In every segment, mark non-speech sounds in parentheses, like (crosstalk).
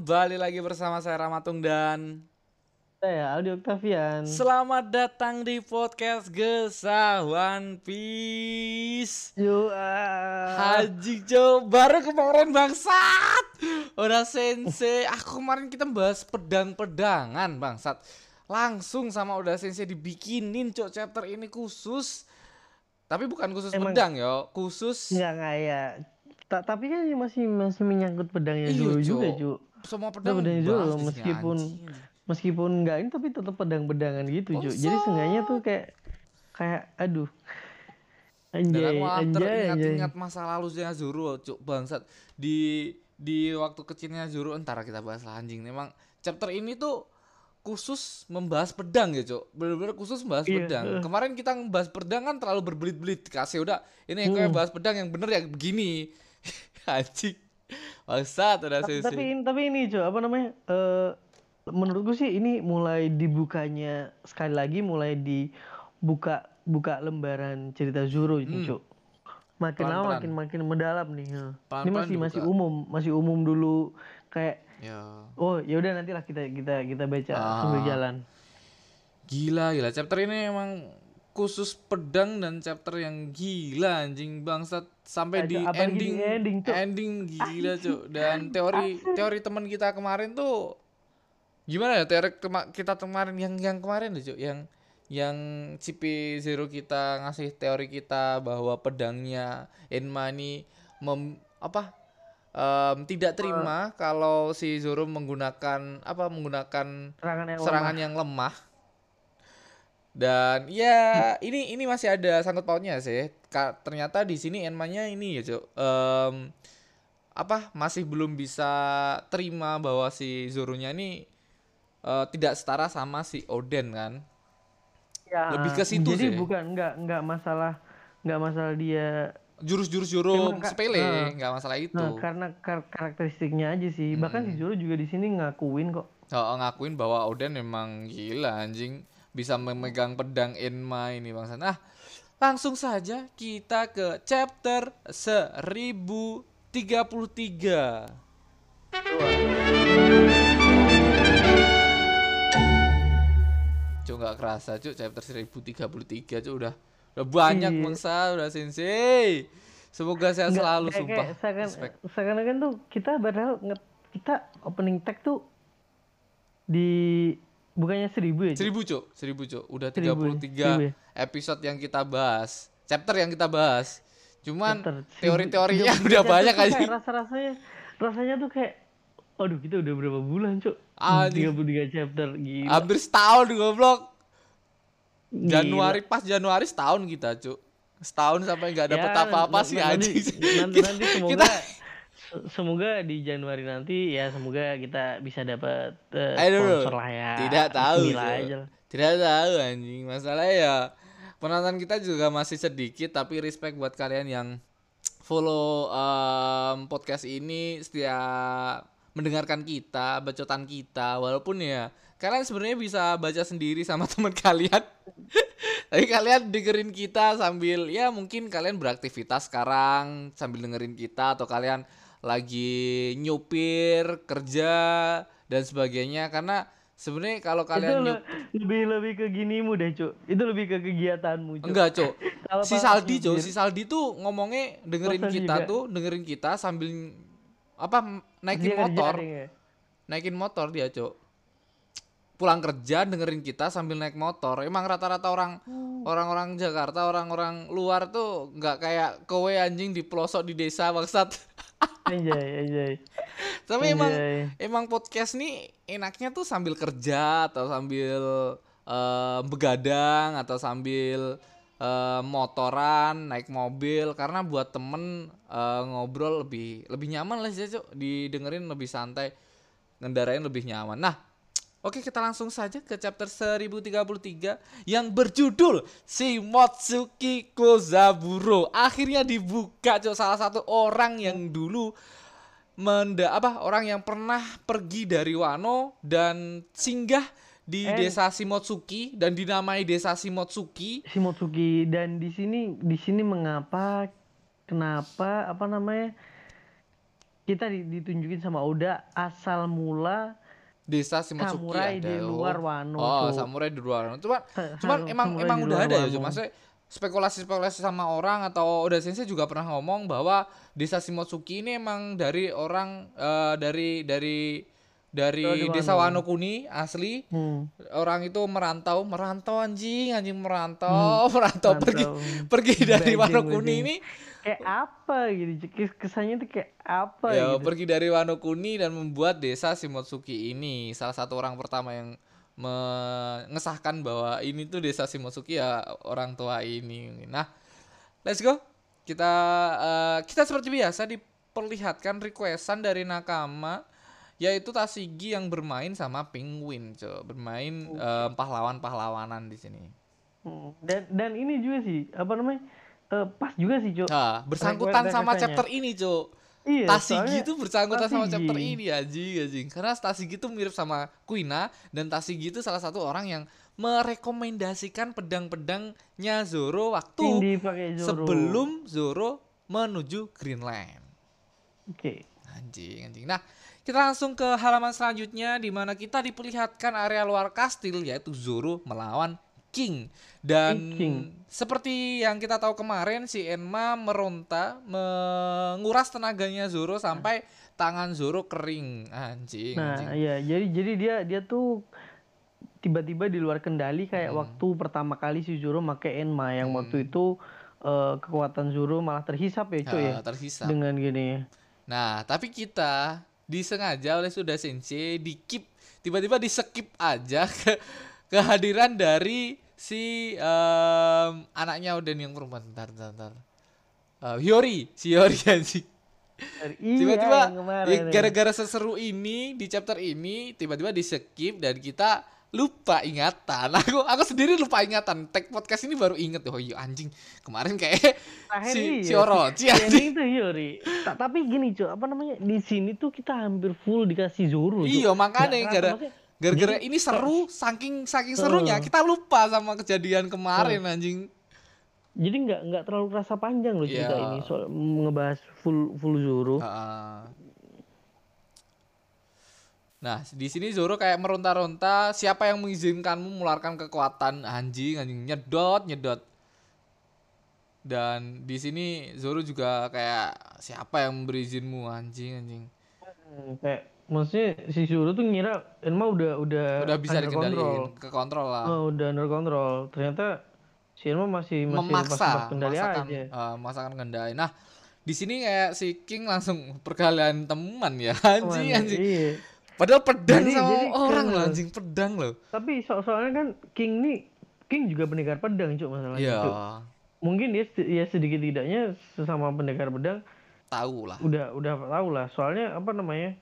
Kembali lagi bersama saya Ramatung dan saya Aldi Octavian. Selamat datang di podcast Gesah One Piece. Yo. Haji Jo, baru kemarin bangsat. Udah sensei, aku kemarin kita bahas pedang-pedangan bangsat. Langsung sama udah sensei dibikinin cok chapter ini khusus. Tapi bukan khusus Emang... pedang yo, khusus. Enggak ya Ta tapi kan masih masih menyangkut pedangnya Iyo, dulu juga, Cuk. Semua pedang pedangnya dulu meskipun meskipun enggak ini tapi tetap pedang-pedangan gitu, Cuk. Jadi seenggaknya tuh kayak kayak aduh. Anjay, anjay, ingat-ingat masa lalu lalunya Zoro, Cuk, bangsat. Di di waktu kecilnya Zoro entar kita bahas lah anjing. Memang chapter ini tuh khusus membahas pedang ya cok bener-bener khusus membahas iya. pedang kemarin kita membahas pedang kan terlalu berbelit-belit kasih udah ini yang hmm. kayak bahas pedang yang bener ya begini (laughs) Anjing. Bangsat udah sih. Tapi tapi ini cuy, apa namanya? Uh, menurutku sih ini mulai dibukanya sekali lagi mulai dibuka buka lembaran cerita Zoro ini, hmm. cuy. Makin lama makin makin mendalam nih. Ya. Pelan ini masih dibuka. masih umum, masih umum dulu kayak ya. Oh, ya udah nantilah kita kita kita baca ah. sambil jalan. Gila, gila. Chapter ini emang khusus pedang dan chapter yang gila anjing bangsat. Sampai di ending, di ending ending gila cuk. Dan (laughs) teori teori teman kita kemarin tuh gimana ya teori kita kemarin yang yang kemarin tuh cuk. Yang yang CP Zero kita ngasih teori kita bahwa pedangnya Enma ini mem, apa um, tidak terima uh, kalau si Zoro menggunakan apa menggunakan serangan yang serangan lemah. yang lemah dan ya ini ini masih ada sangkut pautnya sih. Ka, ternyata di sini Enma-nya ini ya, Cuk. Um, apa masih belum bisa terima bahwa si Zoro-nya ini uh, tidak setara sama si Oden kan. Ya, Lebih ke situ jadi sih. Jadi bukan enggak enggak masalah enggak masalah dia jurus-jurus Zoro sepele, uh, enggak masalah itu. Nah, karena kar karakteristiknya aja sih. Hmm. Bahkan si Zoro juga di sini ngakuin kok. Oh, ngakuin bahwa Oden memang gila anjing bisa memegang pedang Enma ini Bang San. Ah, langsung saja kita ke chapter 1033. Cuk nggak kerasa cuk chapter 1033 cuk udah udah banyak iya. bangsa udah sensei. Semoga Nggak, selalu kayak, sumpah. Seakan, seakan kan tuh kita padahal kita opening tag tuh di Bukannya seribu ya? Seribu cok, seribu cok. Udah tiga puluh tiga ya? episode yang kita bahas, chapter yang kita bahas. Cuman teori-teorinya (laughs) udah banyak aja. Rasa-rasanya, rasanya tuh kayak, aduh kita udah berapa bulan cok? Tiga puluh tiga chapter, gila. Hampir setahun goblok. Januari pas Januari setahun kita cok. Setahun sampai nggak dapet ya, apa-apa sih anjing. Nanti, nanti (laughs) semoga kita, semoga di Januari nanti ya semoga kita bisa dapat uh, sponsor lah ya. Tidak tahu. Aja. Tidak tahu anjing. Masalah ya penonton kita juga masih sedikit tapi respect buat kalian yang follow um, podcast ini setiap mendengarkan kita, bacotan kita walaupun ya kalian sebenarnya bisa baca sendiri sama (laughs) teman kalian. Tapi kalian dengerin kita sambil ya mungkin kalian beraktivitas sekarang sambil dengerin kita atau kalian lagi nyupir kerja dan sebagainya. Karena sebenarnya kalau kalian itu lebih lebih ke ginimu deh cuk. Itu lebih ke kegiatanmu cuk. Enggak cuk. (laughs) Si Saldi cuk. si Saldi tuh ngomongnya dengerin kita juga. tuh dengerin kita sambil apa naikin dia motor. ya? naikin motor dia cuk. Pulang kerja dengerin kita sambil naik motor. Emang rata-rata orang hmm. orang-orang Jakarta orang-orang luar tuh nggak kayak kowe anjing di pelosok di desa bangsat Anjay, anjay. Tapi anjay. emang emang podcast nih enaknya tuh sambil kerja atau sambil uh, begadang atau sambil uh, motoran, naik mobil karena buat temen uh, ngobrol lebih lebih nyaman lah sih. Didengerin lebih santai, ngendarain lebih nyaman. Nah, Oke kita langsung saja ke chapter 1033 yang berjudul Shimotsuki Kozaburo. Akhirnya dibuka cok salah satu orang yang dulu menda apa orang yang pernah pergi dari Wano dan singgah di eh, desa Shimotsuki dan dinamai desa Shimotsuki. Shimotsuki dan di sini di sini mengapa kenapa apa namanya kita ditunjukin sama Oda asal mula desa Shimotsuki samurai ada. di oh. luar Wano. Oh, Cuk. samurai di luar Wano. Cuman (laughs) cuman emang emang udah ada ya, Wano. cuma saya spekulasi-spekulasi sama orang atau Oda Sensei juga pernah ngomong bahwa desa Shimotsuki ini emang dari orang eh, dari dari dari Oh, di desa Wano. Wano Kuni asli Hmm. orang itu merantau merantau anjing anjing merantau (laughs) merantau pergi Merantau. pergi dari Begging, Wano Kuni ini Kayak apa gitu? Kesannya tuh kayak apa ya gitu. pergi dari Wano Kuni dan membuat desa Shimotsuki ini salah satu orang pertama yang mengesahkan bahwa ini tuh desa Shimotsuki ya orang tua ini nah let's go kita eh, kita seperti biasa diperlihatkan requestan dari nakama yaitu Tasigi yang bermain sama Penguin coba bermain eh, pahlawan-pahlawanan di sini Hmm. Dan dan ini juga sih apa namanya? Eh, pas juga sih, Cuk. Nah, bersangkutan sama chapter ini, Cuk. Iya, Tasigi itu bersangkutan sama Tasigi. chapter ini anjing anjing. Karena Tasigi itu mirip sama Kuina dan Tasigi itu salah satu orang yang merekomendasikan pedang-pedangnya Zoro waktu Zoro. sebelum Zoro menuju Greenland. Oke. Anjing, anjing. Nah, kita langsung ke halaman selanjutnya di mana kita diperlihatkan area luar kastil yaitu Zoro melawan King. Dan King. seperti yang kita tahu kemarin si Enma meronta menguras tenaganya Zoro sampai tangan Zoro kering. Anjing, Nah, anjing. iya, jadi jadi dia dia tuh tiba-tiba di luar kendali kayak Hmm. waktu pertama kali si Zoro make Enma yang waktu itu eh, kekuatan Zoro malah terhisap ya, cuy ya. Ah, terhisap. Dengan gini. Nah, tapi kita disengaja oleh Suda Sensei di keep tiba-tiba di skip aja ke kehadiran dari si em, anaknya Oden yang perempuan. Bentar, bentar, bentar. Eh, Hiyori, si Hiyori (laughs) anjing. Iya, Tiba-tiba yang kemarin ya, ya. gara-gara seseru ini di chapter ini tiba-tiba di skip dan kita lupa ingatan. (laughs) Aku aku sendiri lupa ingatan. Tag podcast ini baru inget oh iya anjing. Kemarin kayak si iya, si Orochi anjing. Hiyori. Ta- tapi gini, cuy, apa namanya? Di sini tuh kita hampir full dikasih Zoro. Iya makanya Nggak gara kerasa, maksudnya gara-gara ini seru saking saking serunya kita lupa sama kejadian kemarin anjing. Jadi nggak nggak terlalu rasa panjang loh cerita Iya. ini soal ngebahas full full Zoro. Heeh. Nah, di sini Zoro kayak meronta-ronta, siapa yang mengizinkanmu mengeluarkan kekuatan anjing, anjing nyedot, nyedot. Dan di sini Zoro juga kayak siapa yang memberi izinmu anjing, anjing. Kayak maksudnya si Zoro tuh ngira Enma udah udah Udah bisa dikendaliin, ke kontrol lah. Oh, udah under control. Ternyata si Enma masih masih memaksa kendali memaksakan aja. eh, memaksakan kendali. Nah, di sini kayak si King langsung perkalian teman ya (laughs) anjing anjing. Iya. Padahal pedang Jadi- sama jadi orang loh anjing pedang loh. Tapi so soalnya kan King nih King juga pendekar pedang cuk masalahnya. Iya. Mungkin dia ya sedikit tidaknya sesama pendekar pedang tahu lah. udah udah tahu lah. Soalnya apa namanya?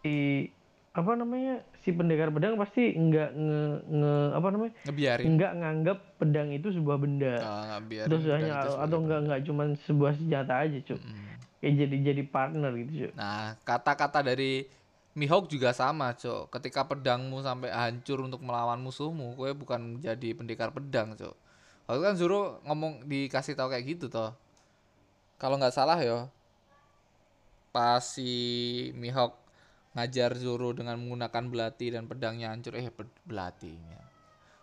Si apa namanya? Si pendekar pedang pasti nggak nge, nge- apa namanya? Ngebiarin. nggak nganggap pedang itu sebuah benda. Ah, nggak biarin Terus hanya atau sebagai enggak enggak cuman sebuah senjata aja, Cuk. Mm. Kayak jadi jadi partner gitu, Cuk. Nah, kata-kata dari Mihawk juga sama, Cok. Ketika pedangmu sampai hancur untuk melawan musuhmu, kowe bukan jadi pendekar pedang, Cok. Waktu kan Zoro ngomong dikasih tahu kayak gitu toh. Kalau nggak salah ya, pas si Mihawk ngajar Zoro dengan menggunakan belati dan pedangnya hancur, eh belatinya.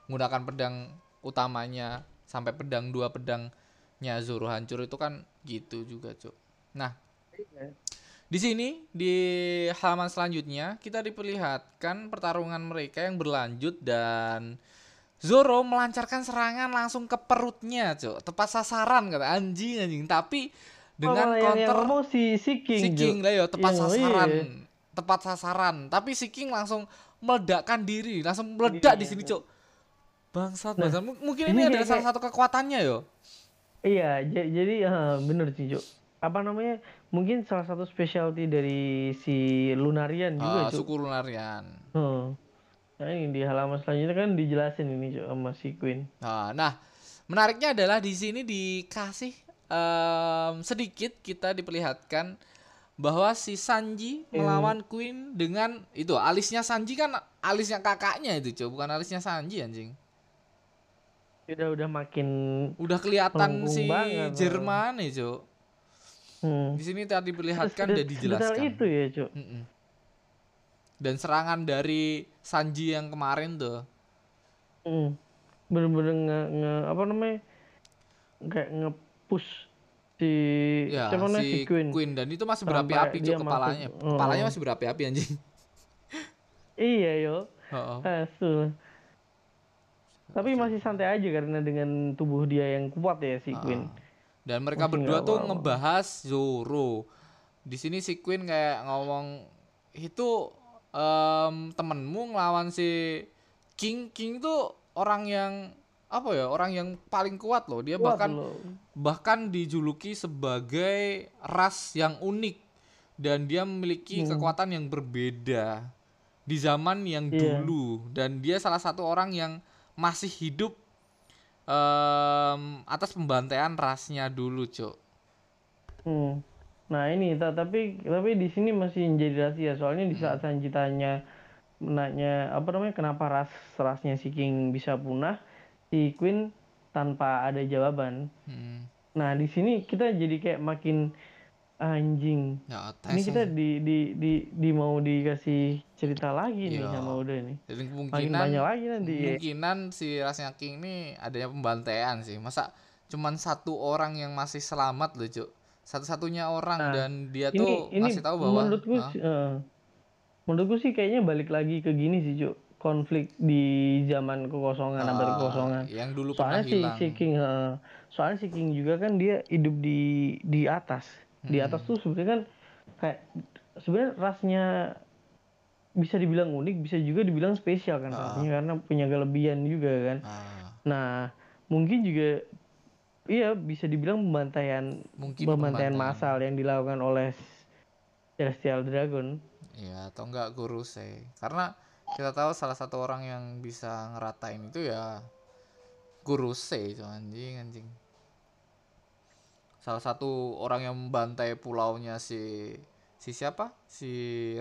Menggunakan pedang utamanya sampai pedang dua pedangnya Zoro hancur itu kan gitu juga, Cok. Nah, di sini di halaman selanjutnya kita diperlihatkan pertarungan mereka yang berlanjut dan Zoro melancarkan serangan langsung ke perutnya, Cok. Tepat sasaran kata anjing anjing. Tapi dengan Oh, yang, yang counter ngomong si si King, si Cuk. King lah ya, tepat Iya, sasaran. iya. Tepat sasaran. Tapi si King langsung meledakkan diri, langsung meledak Iya, di sini, iya. Cok. Bangsat, Nah, bangsat. Mungkin ini ini, kayak- adalah salah satu kekuatannya yo. Iya, ja- jadi eh, bener sih, Cuk. Apa namanya? Mungkin salah satu specialty dari si Lunarian juga, Ah, Cuk. suku Lunarian. Hmm. Nah, ini di halaman selanjutnya kan dijelasin ini, Cuk, sama si Queen. Nah, nah, menariknya adalah di sini dikasih em, sedikit kita diperlihatkan bahwa si Sanji melawan Queen dengan itu alisnya Sanji kan alisnya kakaknya itu cuy bukan alisnya Sanji anjing Udah udah makin udah kelihatan si banget, Jerman nih cuy Hmm. Di sini tadi diperlihatkan dan dijelaskan. itu ya, Cuk. Mm -mm. Dan serangan dari Sanji yang kemarin tuh. Hmm. Bener-bener nge, nge apa namanya? Kayak nge-push si ya, si, si Queen. Queen dan itu masih berapi-api cuk kepalanya. Masuk, oh. Kepalanya masih berapi-api anjing. (laughs) iya, yo. Oh, oh. Tapi masih santai aja karena dengan tubuh dia yang kuat ya si Queen. Dan mereka masih berdua tuh ngebahas Zoro. Di sini si Queen kayak ngomong itu um, temenmu ngelawan si King King tuh orang yang apa ya orang yang paling kuat loh dia kuat bahkan loh. bahkan dijuluki sebagai ras yang unik dan dia memiliki hmm. kekuatan yang berbeda di zaman yang yeah. dulu dan dia salah satu orang yang masih hidup um, atas pembantaian rasnya dulu, Cok. Hmm. Nah ini tapi tapi di sini masih menjadi rahasia soalnya di saat hmm. Sanji tanya nanya apa namanya kenapa ras rasnya si King bisa punah si Queen tanpa ada jawaban. Hmm. Nah di sini kita jadi kayak makin anjing. Ya, ini kita di, di di di mau dikasih cerita lagi nih sama udah nih. Jadi kemungkinan banyak lagi nanti. Kemungkinan ya. si rasnya King ini adanya pembantaian sih. Masa cuman satu orang yang masih selamat loh, Cuk. Satu-satunya orang nah, dan dia ini, tuh ini ngasih tahu bahwa menurutku huh? uh, menurutku sih kayaknya balik lagi ke gini sih, Cuk. Konflik di zaman kekosongan, uh, abad kekosongan. Yang dulu soalnya pernah si, hilang. Si King, uh, soalnya si King juga kan dia hidup di di atas di atas tuh sebenarnya kan kayak sebenarnya rasnya bisa dibilang unik bisa juga dibilang spesial kan uh. rasanya karena punya kelebihan juga kan uh. nah mungkin juga iya bisa dibilang pembantaian mungkin pembantaian massal yang dilakukan oleh Celestial Dragon Iya atau enggak guru sih karena kita tahu salah satu orang yang bisa ngeratain itu ya guru sih anjing anjing. Salah satu orang yang membantai pulaunya si si siapa? Si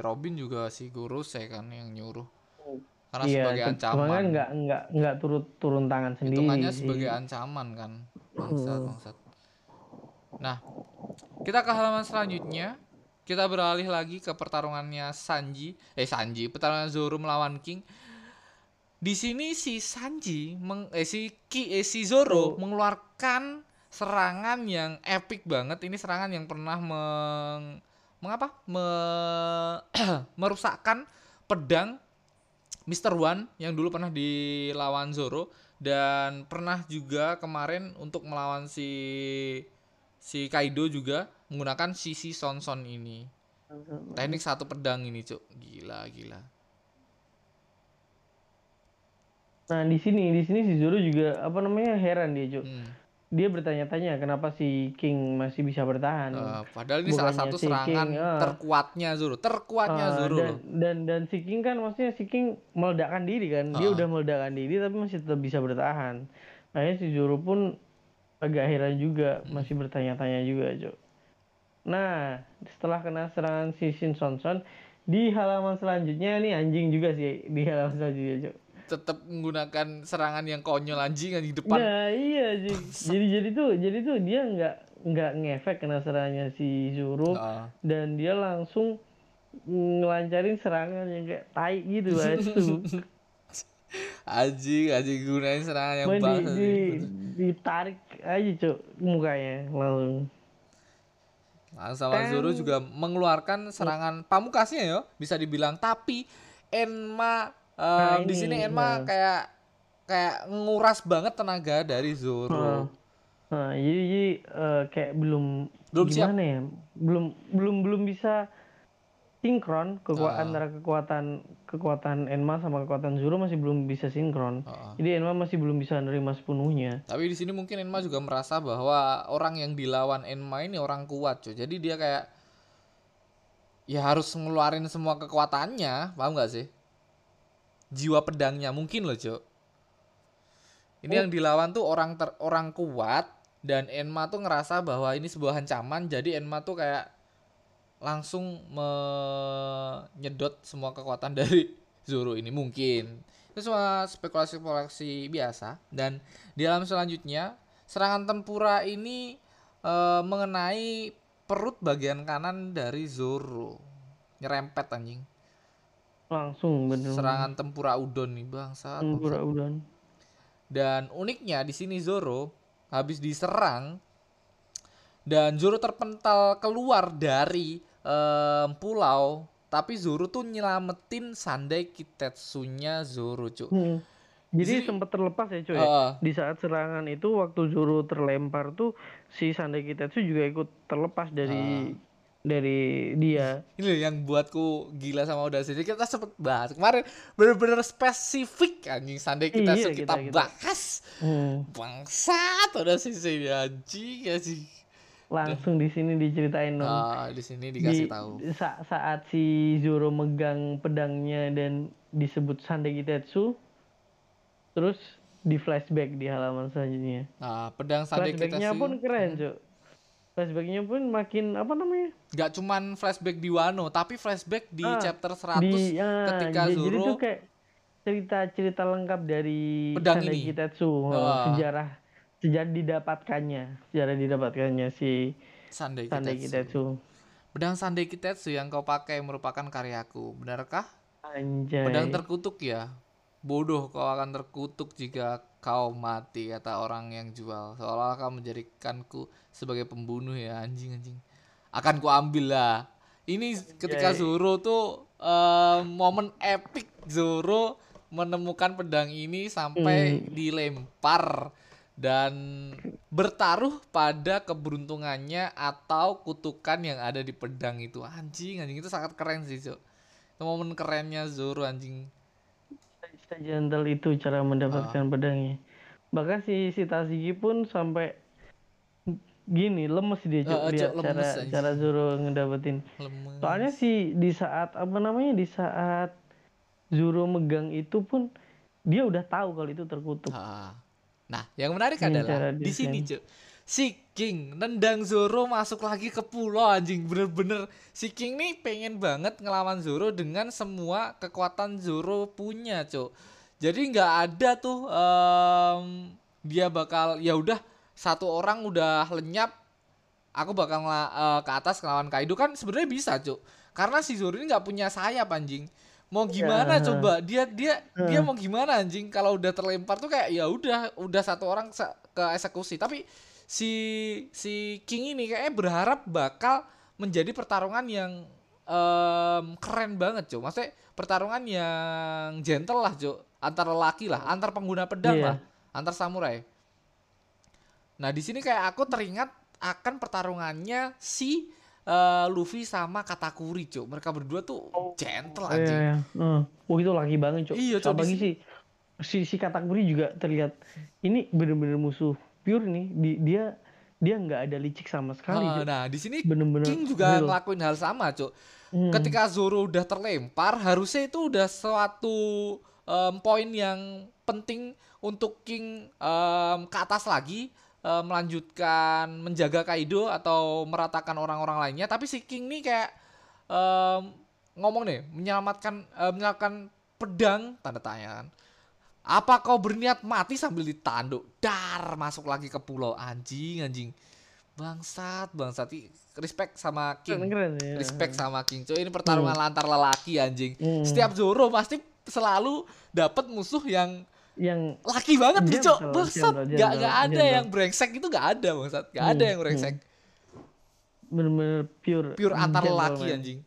Robin juga si guru saya kan yang nyuruh. Karena iya, sebagai ancaman. kan nggak nggak nggak turut turun tangan sendiri hitungannya sebagai ancaman kan. Bangsat bangsat. Nah kita ke halaman selanjutnya kita beralih lagi ke pertarungannya Sanji eh Sanji pertarungan Zoro melawan King di sini si Sanji meng, eh si Ki eh si Zoro oh. mengeluarkan serangan yang epic banget. Ini serangan yang pernah meng mengapa? Me (clears throat) merusakkan pedang Mr. One yang dulu pernah dilawan Zoro dan pernah juga kemarin untuk melawan si si Kaido juga menggunakan sisi Sonson ini. Teknik satu pedang ini, Cuk. Gila, gila. Nah, di sini di sini si Zoro juga apa namanya heran dia, Cuk. Hmm dia bertanya-tanya kenapa si King masih bisa bertahan. Uh, padahal ini Bukannya salah satu si serangan King, uh, terkuatnya Zoro, terkuatnya uh, Zoro. Dan, dan dan si King kan maksudnya si King meledakkan diri kan, uh. dia udah meledakkan diri tapi masih tetap bisa bertahan. Akhirnya si Zoro pun agak heran juga, hmm. masih bertanya-tanya juga, Jo. Nah, setelah kena serangan si Shin Son Son, di halaman selanjutnya nih anjing juga sih di halaman selanjutnya, Jo tetap menggunakan serangan yang konyol anjing di depan. Nah, iya sih. jadi jadi tuh jadi tuh dia nggak nggak ngefek kena serangannya si Zoro nah. dan dia langsung ngelancarin serangan yang kayak tai gitu itu. Aji, aji gunain serangan yang bagus. Di, di, ditarik aja cuk mukanya langsung. Nah, sama Zoro juga mengeluarkan serangan pamukasnya ya, bisa dibilang tapi Enma uh, di sini Enma nah. kayak kayak nguras banget tenaga dari Zoro. Nah, nah jadi, jadi uh, kayak belum belum gimana siap. ya? Belum belum belum bisa sinkron kekuatan uh. antara kekuatan kekuatan Enma sama kekuatan Zoro masih belum bisa sinkron. Uh. Jadi Enma masih belum bisa nerima sepenuhnya. Tapi di sini mungkin Enma juga merasa bahwa orang yang dilawan Enma ini orang kuat, cuy. Jadi dia kayak ya harus ngeluarin semua kekuatannya, paham gak sih? jiwa pedangnya mungkin loh Jo ini oh. yang dilawan tuh orang ter orang kuat dan Enma tuh ngerasa bahwa ini sebuah ancaman jadi Enma tuh kayak langsung menyedot semua kekuatan (laughs) dari Zoro ini mungkin itu semua spekulasi-spekulasi biasa dan di dalam selanjutnya serangan tempura ini e, mengenai perut bagian kanan dari Zoro. Nyerempet anjing. Langsung bener. Serangan tempura udon nih bangsa. Tempura udon. Dan uniknya di sini Zoro habis diserang dan Zoro terpental keluar dari um, pulau tapi Zoro tuh nyelamatin Sandai Kitetsunya Zoro, Cuk. Hmm. Jadi, Jadi sempat terlepas ya cuy. Uh, di saat serangan itu waktu Zoro terlempar tuh si Sandai Kitetsu juga ikut terlepas dari uh. dari dia. (laughs) Ini yang buatku gila sama udah sih. Kita sempet bahas kemarin bener-bener spesifik anjing Sandai Kitetsu iya, kita, kita, bahas. Hmm. Bangsat udah sih anjing ya sih. Langsung di sini diceritain dong. Uh, di sini dikasih di, tahu. Sa saat si Zoro megang pedangnya dan disebut Sandai Kitetsu terus di flashback di halaman selanjutnya. Nah, pedang sade Flashbacknya pun keren, hmm. Cuk. Flashbacknya pun makin apa namanya? Gak cuman flashback di Wano, tapi flashback di ah, chapter 100 di, ah, ketika jadi, Zoro. Jadi tuh kayak cerita-cerita lengkap dari pedang ini. Kitetsu, oh. sejarah sejarah didapatkannya, sejarah didapatkannya si Sandai, Sandai Kitetsu. Pedang Sandai Kitetsu yang kau pakai merupakan karyaku, benarkah? Anjay. Pedang terkutuk ya. Bodoh kau akan terkutuk jika kau mati kata orang yang jual. Seolah kau menjadikanku sebagai pembunuh ya anjing anjing. Akan ku ambil lah. Ini ketika Zoro tuh uh, momen epic Zoro menemukan pedang ini sampai hmm. dilempar dan bertaruh pada keberuntungannya atau kutukan yang ada di pedang itu anjing anjing itu sangat keren sih cok itu momen kerennya Zoro anjing gentle itu cara mendapatkan uh. pedangnya bahkan si si Taziki pun sampai gini lemes dia uh, lihat cara aja. cara Zoro ngedapetin lemes. soalnya si di saat apa namanya di saat Zoro megang itu pun dia udah tahu kalau itu terkutuk uh. Nah yang menarik Ini adalah di sini cuy si King nendang Zoro masuk lagi ke pulau anjing. Bener-bener si King nih pengen banget ngelawan Zoro dengan semua kekuatan Zoro punya cok jadi nggak ada tuh um, dia bakal ya udah satu orang udah lenyap aku bakal uh, ke atas ngelawan Kaido. Kan sebenarnya bisa cok karena si Zoro ini nggak punya sayap anjing mau gimana yeah. coba dia dia uh. dia mau gimana anjing kalau udah terlempar tuh kayak ya udah udah satu orang ke eksekusi tapi si si King ini kayaknya berharap bakal menjadi pertarungan yang um, keren banget, Cuk. Maksudnya pertarungan yang gentle lah, Cuk. Antar lelaki lah, antar pengguna pedang yeah. lah, antar samurai. Nah, di sini kayak aku teringat akan pertarungannya si uh, Luffy sama Katakuri, Cuk. Mereka berdua tuh oh, gentle aja. Iya, iya. Uh, oh, itu lagi banget, Cuk. Iya, Cuk. Apalagi si si si Katakuri juga terlihat ini bener-bener musuh pure nih di, dia dia nggak ada licik sama sekali. Uh, nah di sini Bener-bener King juga real. ngelakuin hal sama, cuk. Hmm. Ketika Zoro udah terlempar, harusnya itu udah suatu um, poin yang penting untuk King um, ke atas lagi um, melanjutkan menjaga Kaido atau meratakan orang-orang lainnya. Tapi si King nih kayak um, ngomong nih menyelamatkan um, menyelamatkan pedang tanda tanya kan apa kau berniat mati sambil ditanduk? Dar masuk lagi ke pulau anjing anjing. Bangsat, bangsat. Respect sama King. Keren, keren, ya. Respect sama King. Coy, ini pertarungan hmm. antar lelaki anjing. Hmm. Setiap Zoro pasti selalu dapat musuh yang yang laki banget nih, Cok. Bangsat. Gak, gak ada jendol. yang brengsek itu gak ada, bangsat. Gak hmm. ada yang brengsek. Hmm. Bener-bener pure. Pure antar lelaki anjing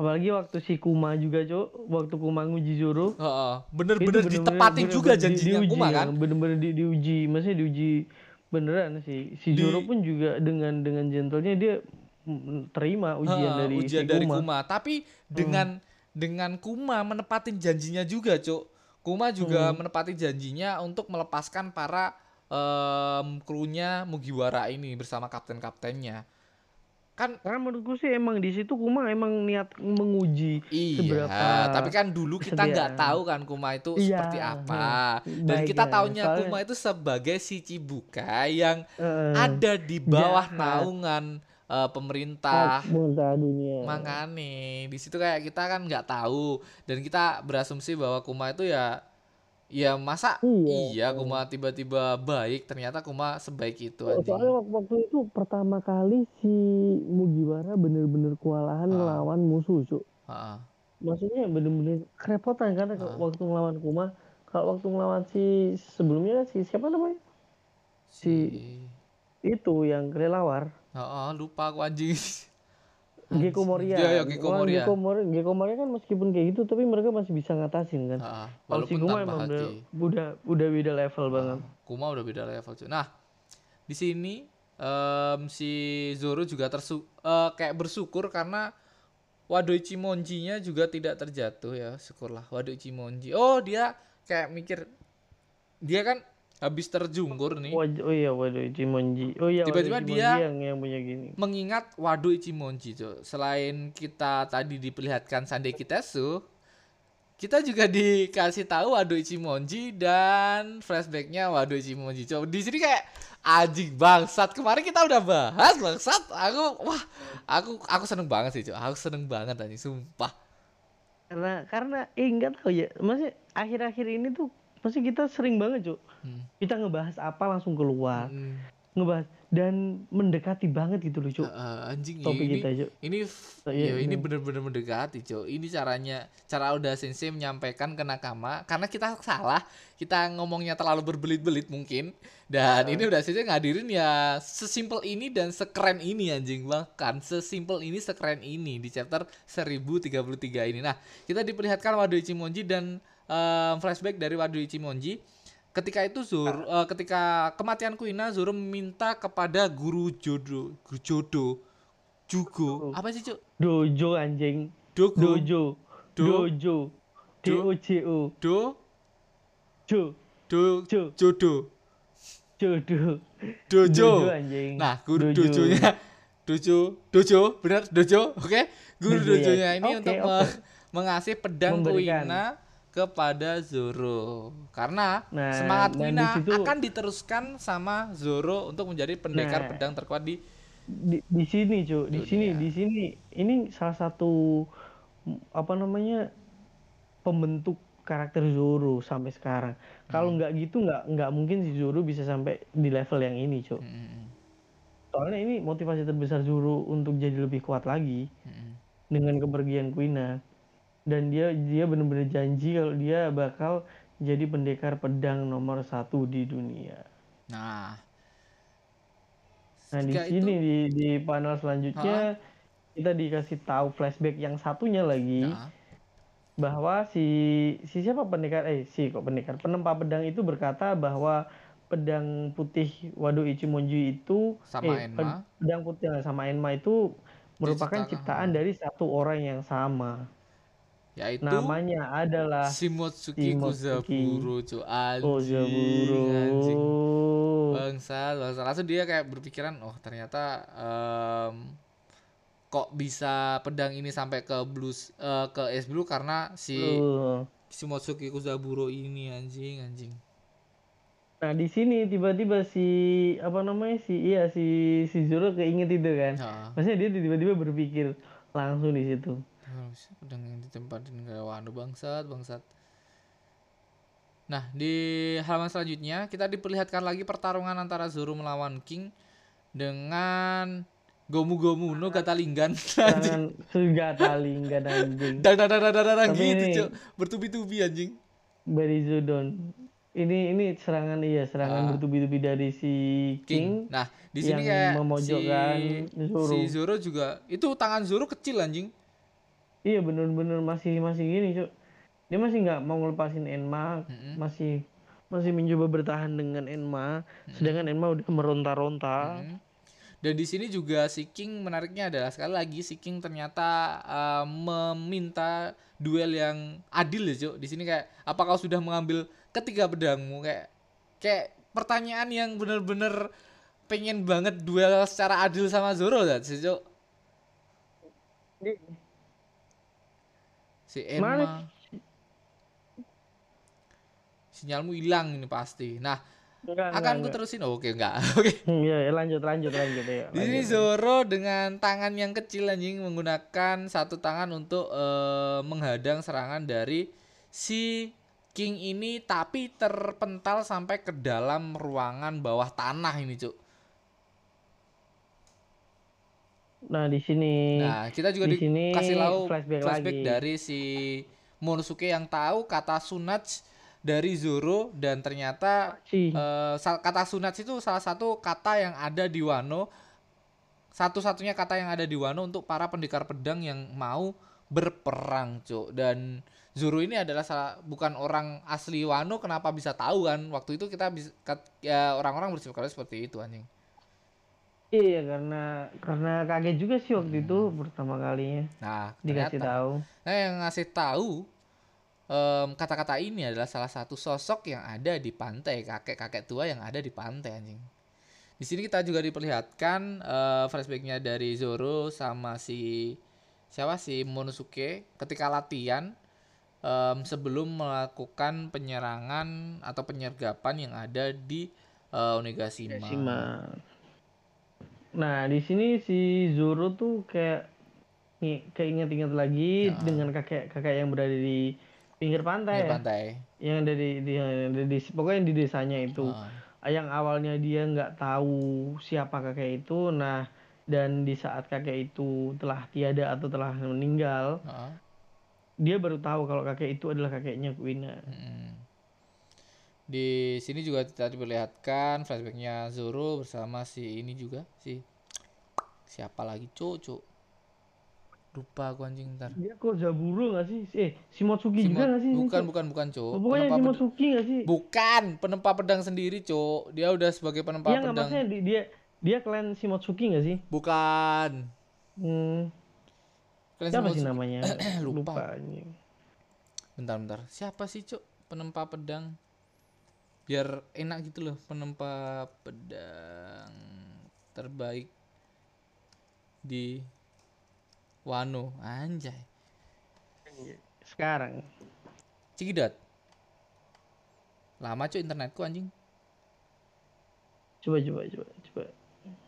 apalagi waktu si Kuma juga cok waktu Kuma nguji Zoro uh, bener-bener ditepati juga janjinya di, diuji, Kuma kan bener-bener di, diuji maksudnya diuji beneran sih si Zoro pun juga dengan dengan gentlenya dia terima ujian uh, dari ujian si dari Kuma. Kuma tapi dengan hmm. dengan Kuma menepatin janjinya juga cok Kuma juga hmm. menepati janjinya untuk melepaskan para um, krunya Mugiwara ini bersama kapten-kaptennya kan karena menurutku sih emang di situ Kuma emang niat menguji iya, seberapa tapi kan dulu kita nggak tahu kan Kuma itu iya, seperti apa iya. dan kita ya, tahunya soalnya, Kuma itu sebagai si Cibuka yang uh, ada di bawah jahat. naungan uh, pemerintah dunia makanya di situ kayak kita kan nggak tahu dan kita berasumsi bahwa Kuma itu ya Ya masa Iya. iya Kuma tiba-tiba baik ternyata Kuma sebaik itu Oh, anjing. Soalnya waktu, waktu itu pertama kali si Mugiwara bener-bener kewalahan Ah. ngelawan musuh, Cuk. Heeh. Maksudnya bener-bener kerepotan karena Ah. waktu ngelawan Kuma, kalau waktu ngelawan si sebelumnya si siapa namanya? Si Itu yang kelelawar. Heeh, lupa aku anjing. (laughs) Gecko Moria. Iya, iya, Gecko Moria. Gecko Moria, Gecko Moria kan meskipun kayak gitu tapi mereka masih bisa ngatasin kan. Heeh, Kalau si walaupun Kuma tanpa emang udah, udah udah beda level banget. Kuma udah beda level cuy. Nah, di sini em, si Zoro juga tersu eh, kayak bersyukur karena Wado Ichimonji-nya juga tidak terjatuh ya, syukurlah Wado Ichimonji. Oh, dia kayak mikir dia kan habis terjungkur nih. Waj- oh iya waduh Ichimonji. Oh iya Tiba-tiba dia- yang yang punya gini. mengingat Wado Ichimonji cuy. Selain kita tadi diperlihatkan Sandai Kitesu, kita juga dikasih tahu Wado Ichimonji dan flashbacknya Wado Ichimonji. Coba di sini kayak anjing bangsat. Kemarin kita udah bahas bangsat. Aku wah, aku aku seneng banget sih, cuy. Aku seneng banget anjing, sumpah. Karena karena eh enggak tahu ya. Maksudnya akhir-akhir ini tuh masih kita sering banget, Cuk. Hmm. Kita ngebahas apa langsung keluar. Hmm. Ngebahas dan mendekati banget gitu loh, Cuk. Eh, anjing Topik ini kita, Cuk. ini Oh, iya, ya, ini iya. bener-bener mendekati cuy ini caranya cara Oda Sensei menyampaikan ke Nakama karena kita salah kita ngomongnya terlalu berbelit-belit mungkin dan Iya. ini Oda Sensei ngadirin ya sesimpel ini dan sekeren ini anjing bahkan sesimpel ini sekeren ini di chapter 1033 ini nah kita diperlihatkan Wado Ichimonji dan em, flashback dari Wado Ichimonji ketika itu Zoro Ah. eh, ketika kematian Kuina Zoro meminta kepada guru jodo guru jodo Jugo apa sih cuk Dojo anjing. Dogo Dojo. Do- Dojo. D O J O. do Jo. do Jo. jodo Jodo. dojo anjing. nah guru Dojo. dojonya dojo dojo benar dojo oke guru Dojo, ya. dojonya ini Oke, untuk me- mengasih pedang Memberikan. Kuina kepada Zoro. Karena Nah, semangat dan Kuina di situ- akan diteruskan sama Zoro untuk menjadi pendekar Nah. pedang terkuat di di, di sini cuy di Dunia. sini di sini. Ini salah satu apa namanya pembentuk karakter Zoro sampai sekarang. Kalau nggak gitu nggak nggak mungkin si Zoro bisa sampai di level yang ini cuy Mm, soalnya ini motivasi terbesar Zoro untuk jadi lebih kuat lagi mm, mm. dengan kepergian Kuina dan dia dia benar-benar janji kalau dia bakal jadi pendekar pedang nomor satu di dunia. Nah. Nah di sini di di panel selanjutnya kita dikasih tahu flashback yang satunya lagi nah, bahwa si si siapa pendekar? Eh si kok pendekar? Penempa pedang itu berkata bahwa pedang putih Wado Ichimonji itu Sama eh, Enma. ped- pedang putih sama Enma itu merupakan ciptaan dari satu orang yang sama yaitu namanya adalah Shimotsuki Shimotsuki Kozaburo cuy anjing bangsat bangsat langsung dia kayak berpikiran oh ternyata em, kok bisa pedang ini sampai ke blues eh, ke es blue karena si Uh. Shimotsuki Kozaburo ini anjing anjing Nah di sini tiba-tiba si apa namanya si iya si si Zoro keinget itu kan. Nah, Maksudnya dia tiba-tiba berpikir langsung di situ. Terus pedang yang ditempatin ke waduh bangsat bangsat Nah, di halaman selanjutnya kita diperlihatkan lagi pertarungan antara Zoro melawan King dengan Gomu Gomu no linggan (laughs) anjing. Dar dar dar dar dar dar Tapi gitu, ini- Cuk. Bertubi-tubi anjing. Berizudon. Ini ini serangan iya serangan Ah. bertubi-tubi dari si King. King. Nah, di sini yang kayak memojokkan si, Zoro. si Zoro juga itu tangan Zoro kecil anjing. Iya bener-bener masih masih gini cuk. Dia masih nggak mau ngelepasin Enma, Mm-mm. masih masih mencoba bertahan dengan Enma, sedangkan Enma udah meronta-ronta. Hmm. Dan di sini juga si King menariknya adalah sekali lagi si King ternyata uh, meminta duel yang adil ya, Cuk. Di sini kayak apa kau sudah mengambil ketiga pedangmu kayak kayak pertanyaan yang bener-bener pengen banget duel secara adil sama Zoro ya, sih, Cuk. Si Mana Emma. Sinyalmu hilang ini pasti. Nah, Enggak, akan enggak, ku enggak. terusin. Oh, Oke, enggak. (laughs) Oke. Hmm, Iya, ya, lanjut lanjut lanjut ya. Di sini. Zoro dengan tangan yang kecil anjing menggunakan satu tangan untuk eh, menghadang serangan dari si King ini tapi terpental sampai ke dalam ruangan bawah tanah ini, Cuk. Nah, di sini Nah, kita juga di sini dikasih tahu flashback flashback, lagi. dari si Monosuke yang tahu kata Sunats dari Zoro dan ternyata si eh, kata Sunats itu salah satu kata yang ada di Wano satu-satunya kata yang ada di Wano untuk para pendekar pedang yang mau berperang, Cuk. Dan Zoro ini adalah salah, bukan orang asli Wano, kenapa bisa tahu kan? Waktu itu kita bisa ya orang-orang bersikap seperti itu anjing. Iya karena karena kaget juga sih waktu itu pertama kalinya Nah, dikasih ternyata tahu. Nah, yang ngasih tahu em, kata-kata ini adalah salah satu sosok yang ada di pantai, kakek-kakek tua yang ada di pantai anjing. Di sini kita juga diperlihatkan eh, flashbacknya dari Zoro sama si siapa si Monosuke ketika latihan em, sebelum melakukan penyerangan atau penyergapan yang ada di eh, Onigashima. Hiroshima. Nah, di sini si Zoro tuh kayak keinget-inget lagi dengan kakek-kakek yang berada di pinggir pantai ya. pantai. Yang dari di, yang ada di- pokoknya di desanya itu. Ah. Yang awalnya dia nggak tahu siapa kakek itu, nah dan di saat kakek itu telah tiada atau telah meninggal, Heeh. dia baru tahu kalau kakek itu adalah kakeknya Kuina. Mm-mm. Di sini juga kita diperlihatkan flashbacknya Zoro bersama si ini juga si siapa lagi cuk lupa aku anjing ntar Dia kok Zaburo nggak sih? Eh, Shimotsuki Si juga nggak sih? bukan bukan bukan cuk Oh, pokoknya Penempa ped- Shimotsuki nggak sih? bukan penempa pedang sendiri cuk dia udah sebagai penempa nggak pedang maksudnya di- dia dia klan Shimotsuki nggak sih? bukan Hmm, Kalian siapa semua sih namanya? (clears throat) Lupa. anjing. bentar bentar siapa sih cuk penempa pedang biar enak gitu loh penempa pedang terbaik di Wano anjay Sekarang. Cikidot lama cuy internetku anjing Coba coba coba coba.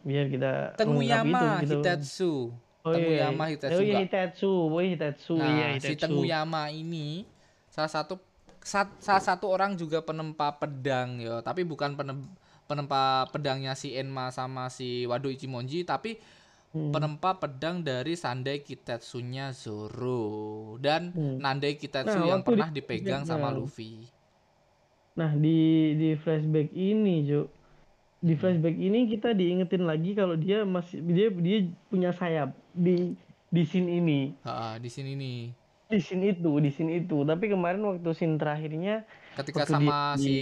Biar kita Tenguyama itu, kita- Hitetsu Oh iya, Tenguyama iya. Hitetsu Oh iya. Hitetsu, oh iya Hitetsu, Nah, iya si. Tenguyama ini salah satu sat- salah satu orang juga penempa pedang ya, tapi bukan penem- penempa pedangnya si Enma sama si Wado Ichimonji, tapi Hmm. penempa pedang dari Sandai Kitetsunya Zoro dan Hmm. Nandai Kitetsu Nah, yang pernah di- dipegang sama nah. Luffy. Nah di di flashback ini Jo, Hmm. di flashback ini kita diingetin lagi kalau dia masih dia dia punya sayap di di scene ini, Ha, di sini nih di scene itu, di scene itu. Tapi kemarin waktu scene terakhirnya ketika Waktu sama di- si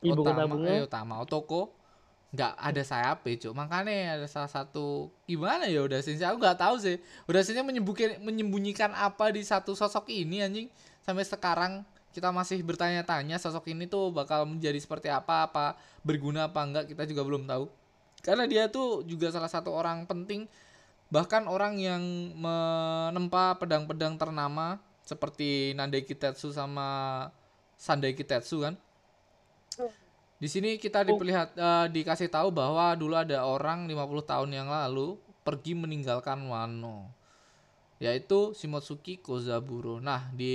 Ibu Kota Otama, Bunga. eh, Otama Otoko nggak ada sayap cuk. Makanya ada salah satu gimana ya udah sih aku nggak tahu sih. Udah sih menyembunyikan menyembunyikan apa di satu sosok ini anjing? Sampai sekarang kita masih bertanya-tanya sosok ini tuh bakal menjadi seperti apa apa berguna apa enggak kita juga belum tahu. Karena dia tuh juga salah satu orang penting bahkan orang yang menempa pedang-pedang ternama seperti Nandai Kitetsu sama Sandai Kitetsu kan? Di sini kita diperlihat eh, dikasih tahu bahwa dulu ada orang 50 tahun yang lalu pergi meninggalkan Wano yaitu Shimotsuki Kozaburo. Nah, di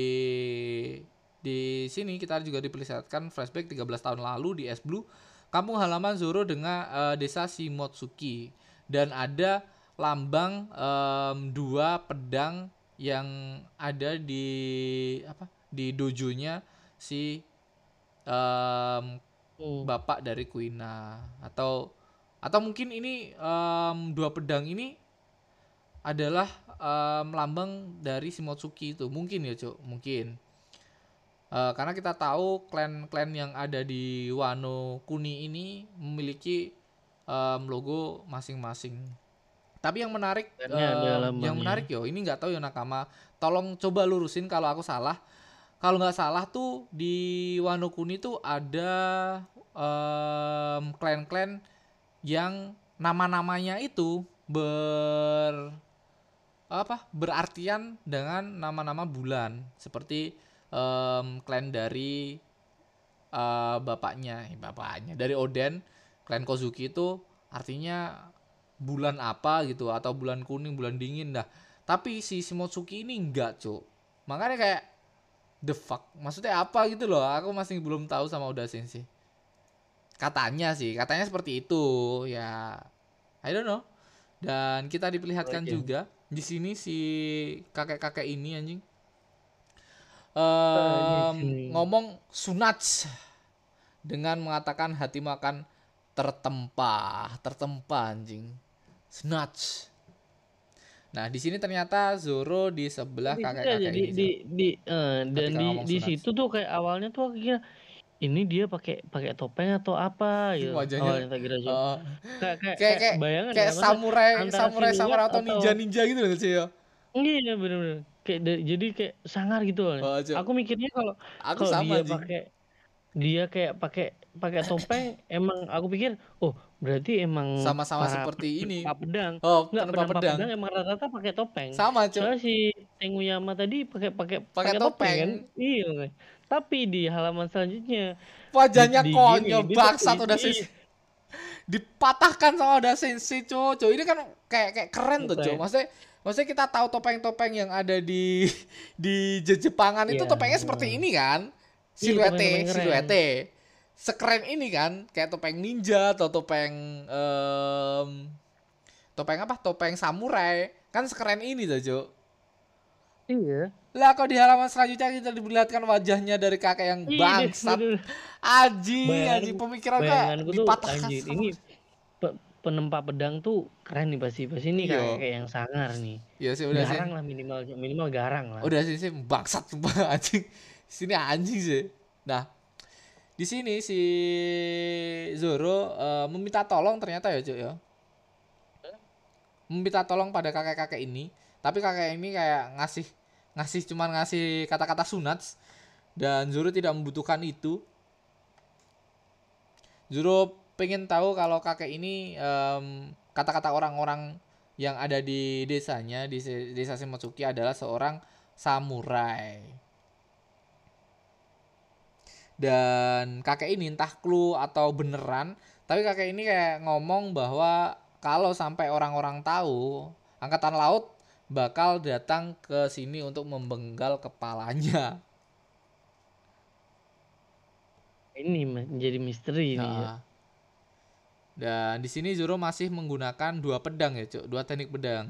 di sini kita juga diperlihatkan flashback 13 tahun lalu di Es Blue, kampung halaman Zoro dengan eh, desa Shimotsuki. Dan ada lambang em, dua pedang yang ada di apa? di dojonya si em, hmm, bapak dari Kuina. Atau atau mungkin ini em, dua pedang ini adalah em, lambang dari Shimotsuki itu. Mungkin ya cuk mungkin. Eh, karena kita tahu klan-klan yang ada di Wano Kuni ini memiliki em, logo masing-masing tapi yang menarik em, yang menarik yo ini nggak tahu ya nakama tolong coba lurusin kalau aku salah. Kalau nggak salah tuh di Wano Kuni tuh ada em, klan-klan yang nama-namanya itu ber apa berartian dengan nama-nama bulan. Seperti em, klan dari eh, bapaknya eh, bapaknya dari Oden klan Kozuki itu artinya bulan apa gitu atau bulan kuning bulan dingin dah. Tapi si Shimotsuki ini enggak cuk. Makanya kayak the fuck? Maksudnya apa gitu loh? Aku masih belum tahu sama Oda Sensei katanya sih katanya seperti itu ya. I don't know. Dan kita diperlihatkan Oke. juga di sini si kakek-kakek ini anjing. Sini. ngomong sunats dengan mengatakan hatimu akan tertempa tertempa anjing. Sunats nah di sini ternyata Zoro di sebelah kakek-kakek ini di di eh, dan di di situ tuh kayak awalnya tuh kira ini dia pakai pakai topeng atau apa? Gitu. Wajahnya, awalnya tak kira. Oh, kayak kayak kayak kayak bayangan kayak ya, samurai samurai samurai atau ninja ninja gitu loh sih ya iya bener-bener. Kayak jadi kayak sangar gitu loh. Oh, aku mikirnya kalau aku kalau sama dia pakai dia kayak pakai pakai topeng emang aku pikir oh berarti emang sama-sama seperti ini pedang oh Enggak, penempa penempa pedang pedang emang rata-rata pakai topeng. sama cuy si Tenguyama tadi pakai pakai Pakai topeng topeng. kan? Iya. makanya. Tapi di halaman selanjutnya wajahnya di- konyol bangsat udah di- sensei dipatahkan sama udah sensei cuy cuy ini kan kayak kayak keren tuh cuy maksudnya maksudnya kita tahu topeng-topeng yang ada di di Je- Jepangan itu Iya, topengnya seperti iya. ini kan Iya, siluete siluete sekeren ini kan kayak topeng ninja atau topeng em, topeng apa topeng samurai kan sekeren ini tuh cuy Iya. lah kok di halaman selanjutnya kita diperlihatkan wajahnya dari kakek yang Iya, bangsat. Aji, Bayangan- aji pemikiran tuh dipatahkan anjir sama- ini pe- penempa pedang tuh keren nih pasti. Pasti ini Iya. kayak kayak yang sangar nih. Ya sih udah sih. garang lah minimal minimal garang lah. Udah sih sih bangsat sumpah (laughs) anjing. Sini anjing sih. Nah, di sini si Zoro eh, meminta tolong ternyata ya, Cuk ya. Meminta tolong pada kakek-kakek ini, tapi kakek ini kayak ngasih ngasih cuman ngasih kata-kata sunats dan Zoro tidak membutuhkan itu. Zoro pengen tahu kalau kakek ini em, kata-kata orang-orang yang ada di desanya di desa Shimotsuki adalah seorang samurai. Dan kakek ini entah clue atau beneran, tapi kakek ini kayak ngomong bahwa kalau sampai orang-orang tahu, angkatan laut bakal datang ke sini untuk membenggal kepalanya. Ini menjadi misteri ini ya. Nah, Dan di sini Zoro masih menggunakan dua pedang ya, Cuk, dua teknik pedang.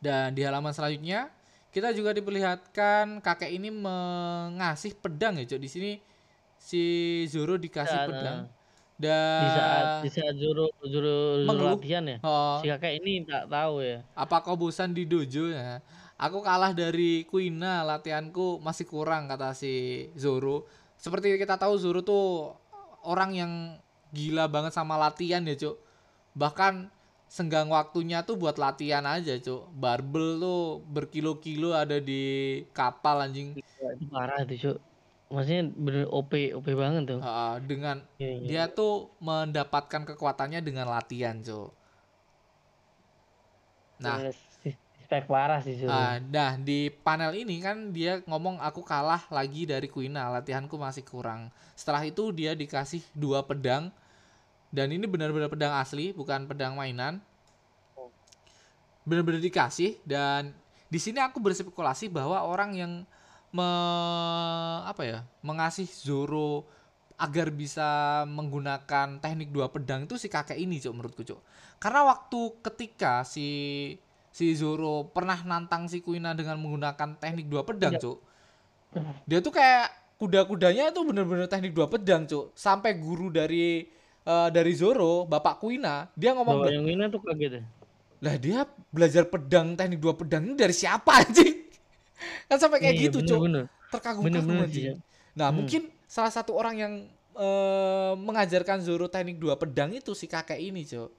Dan di halaman selanjutnya kita juga diperlihatkan kakek ini mengasih pedang ya, Cuk. Di sini si Zoro dikasih Nah, pedang. nah. Dan Di saat di saat Zoro Zoro, Zoro Mengeluh. latihan ya. Oh, Si kakek ini tak tahu ya. apa kau bosan di dojo ya? Aku kalah dari Kuina, latihanku masih kurang kata si Zoro. Seperti kita tahu Zoro tuh orang yang gila banget sama latihan ya, Cuk. Bahkan senggang waktunya tuh buat latihan aja, Cuk. Barbel tuh berkilo-kilo ada di kapal anjing. Itu parah itu cuk maksudnya bener OP OP banget tuh Ah, dengan Iya, iya. dia tuh mendapatkan kekuatannya dengan latihan, Cuk. Nah, si- spek parah sih Zoro Ah, nah di panel ini kan dia ngomong aku kalah lagi dari Kuina, latihanku masih kurang. Setelah itu dia dikasih dua pedang dan ini benar-benar pedang asli, bukan pedang mainan. Benar-benar dikasih dan di sini aku berspekulasi bahwa orang yang me, apa ya, mengasih Zoro agar bisa menggunakan teknik dua pedang itu si kakek ini, Cuk, menurutku, Cuk. Karena waktu ketika si si Zoro pernah nantang si Kuina dengan menggunakan teknik dua pedang, Iya. Cuk. Dia tuh kayak kuda-kudanya itu bener-bener teknik dua pedang, Cuk. Sampai guru dari eh, dari Zoro, Bapak Kuina, dia ngomong, Bawa yang ini tuh kaget ya "Lah dia belajar pedang teknik dua pedang ini dari siapa anjing?" (laughs) kan sampai kayak Iya, gitu, Cuk. Terkagum-kagum anjing. sih, ya. Nah, Hmm. mungkin salah satu orang yang eh, mengajarkan Zoro teknik dua pedang itu si kakek ini, Cuk.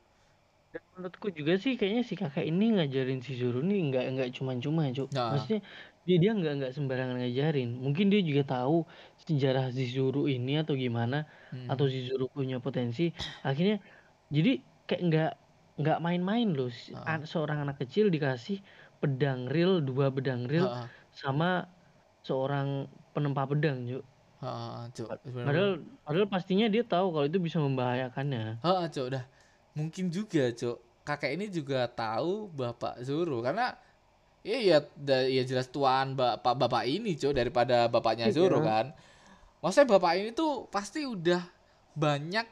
Menurutku juga sih kayaknya si kakek ini ngajarin si Zoro nih nggak nggak cuma-cuma cuk Nah. maksudnya dia dia nggak nggak sembarangan ngajarin mungkin dia juga tahu sejarah si Zoro ini atau gimana Hmm. atau si Zoro punya potensi akhirnya jadi kayak nggak nggak main-main loh an- seorang anak kecil dikasih pedang real dua pedang real Heeh, sama seorang penempa pedang cuk heeh, Cuk. padahal padahal pastinya dia tahu kalau itu bisa membahayakannya Heeh, Cuk, udah. Mungkin juga, Cuk. Kakek ini juga tahu Bapak Zoro karena Iya, iya, iya jelas tuan bapak bapak ini, Cok, daripada bapaknya Iya. Zoro kan. Maksudnya bapak ini tuh pasti udah banyak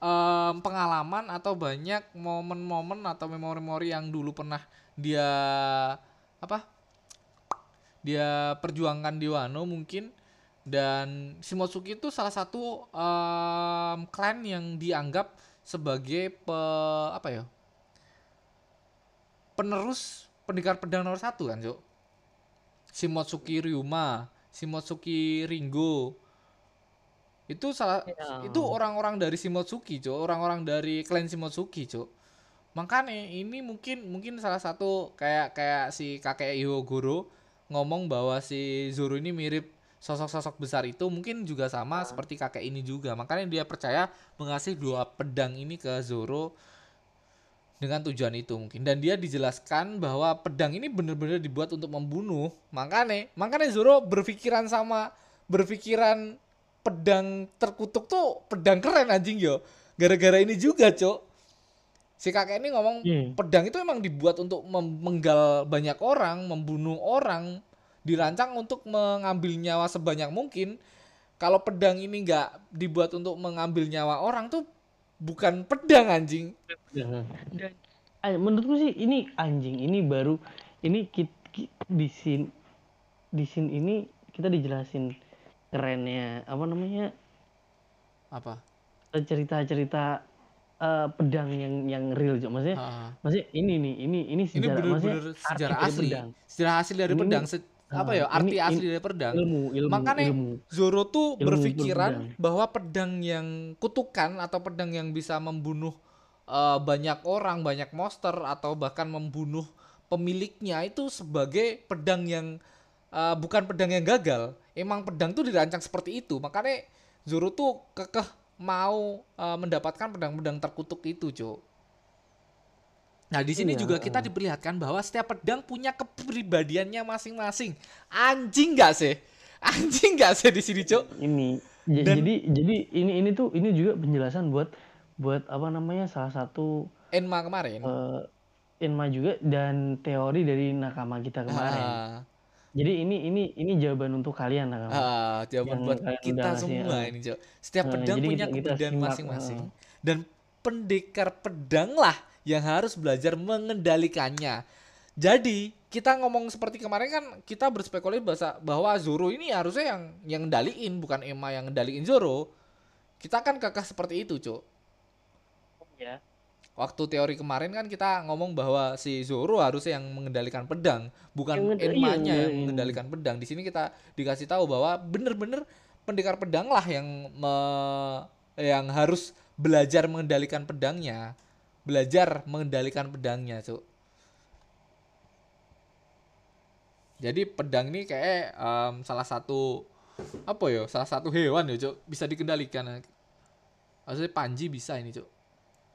em, pengalaman atau banyak momen-momen atau memori-memori yang dulu pernah dia apa? Dia perjuangkan di Wano mungkin dan Shimotsuki itu salah satu em, klan yang dianggap sebagai pe, apa ya? penerus pendekar pedang nomor satu kan, Cok. Shimotsuki Ryuma, Shimotsuki Ringo. Itu salah Ya. itu orang-orang dari Shimotsuki, Cok. Orang-orang dari klan Shimotsuki, Cok. Makanya ini mungkin mungkin salah satu kayak kayak si kakek Hyogoro ngomong bahwa si Zoro ini mirip sosok-sosok besar itu mungkin juga sama seperti kakek ini juga. Makanya dia percaya mengasih dua pedang ini ke Zoro dengan tujuan itu mungkin. Dan dia dijelaskan bahwa pedang ini benar-benar dibuat untuk membunuh. Makanya makanya Zoro berpikiran sama berpikiran pedang terkutuk tuh pedang keren anjing yo. Gara-gara ini juga cok. Si kakek ini ngomong Iya. pedang itu emang dibuat untuk menggal banyak orang membunuh orang dirancang untuk mengambil nyawa sebanyak mungkin. Kalau pedang ini nggak dibuat untuk mengambil nyawa orang tuh bukan pedang anjing. Dan ah, menurutku sih ini anjing ini baru ini ki- ki- di scene di scene ini kita dijelasin kerennya apa namanya? Apa? Cerita-cerita eh, pedang yang yang real juga maksudnya Ah. maksudnya ini nih ini ini ini sejarah maksudnya bener-bener arti sejarah dari asli. pedang. sejarah asli dari Ini- pedang Se- apa ya Ah, arti ini- asli dari pedang? ilmu ilmu makanya ilmu. Zoro tuh Ilmu berpikiran berpedang. bahwa pedang yang kutukan atau pedang yang bisa membunuh eh, banyak orang banyak monster atau bahkan membunuh pemiliknya itu sebagai pedang yang eh, bukan pedang yang gagal. Emang pedang tuh dirancang seperti itu. Makanya Zoro tuh kekeh mau eh, mendapatkan pedang-pedang terkutuk itu cok Nah, di sini Iya, juga kita diperlihatkan bahwa setiap pedang punya kepribadiannya masing-masing. Anjing gak sih? Anjing gak sih di sini, Cok? ini J- Dan- jadi jadi ini ini tuh ini juga penjelasan buat buat apa namanya salah satu Enma kemarin. eh Inma juga dan teori dari nakama kita kemarin. Ah, Jadi ini ini ini jawaban untuk kalian nakama. ah, jawaban Yang buat kita semua ah. ini, Cok. Setiap Ah, pedang punya kita- kita kepribadian simak, masing-masing. ah. Dan pendekar pedang lah yang harus belajar mengendalikannya. Jadi, kita ngomong seperti kemarin kan kita berspekulasi bahasa bahwa Zoro ini harusnya yang yang ngendaliin bukan Emma yang ngendaliin Zoro. Kita kan kekeh seperti itu, Cok. Ya. Waktu teori kemarin kan kita ngomong bahwa si Zoro harusnya yang mengendalikan pedang, bukan Yang ngenda- iya, yang ngendaliin. mengendalikan pedang. Di sini kita dikasih tahu bahwa bener-bener pendekar pedang lah yang me- yang harus belajar mengendalikan pedangnya, belajar mengendalikan pedangnya, Cuk. Jadi pedang ini kayak em, salah satu apa ya? Salah satu hewan ya, Cuk, bisa dikendalikan. Maksudnya Panji bisa ini, Cuk.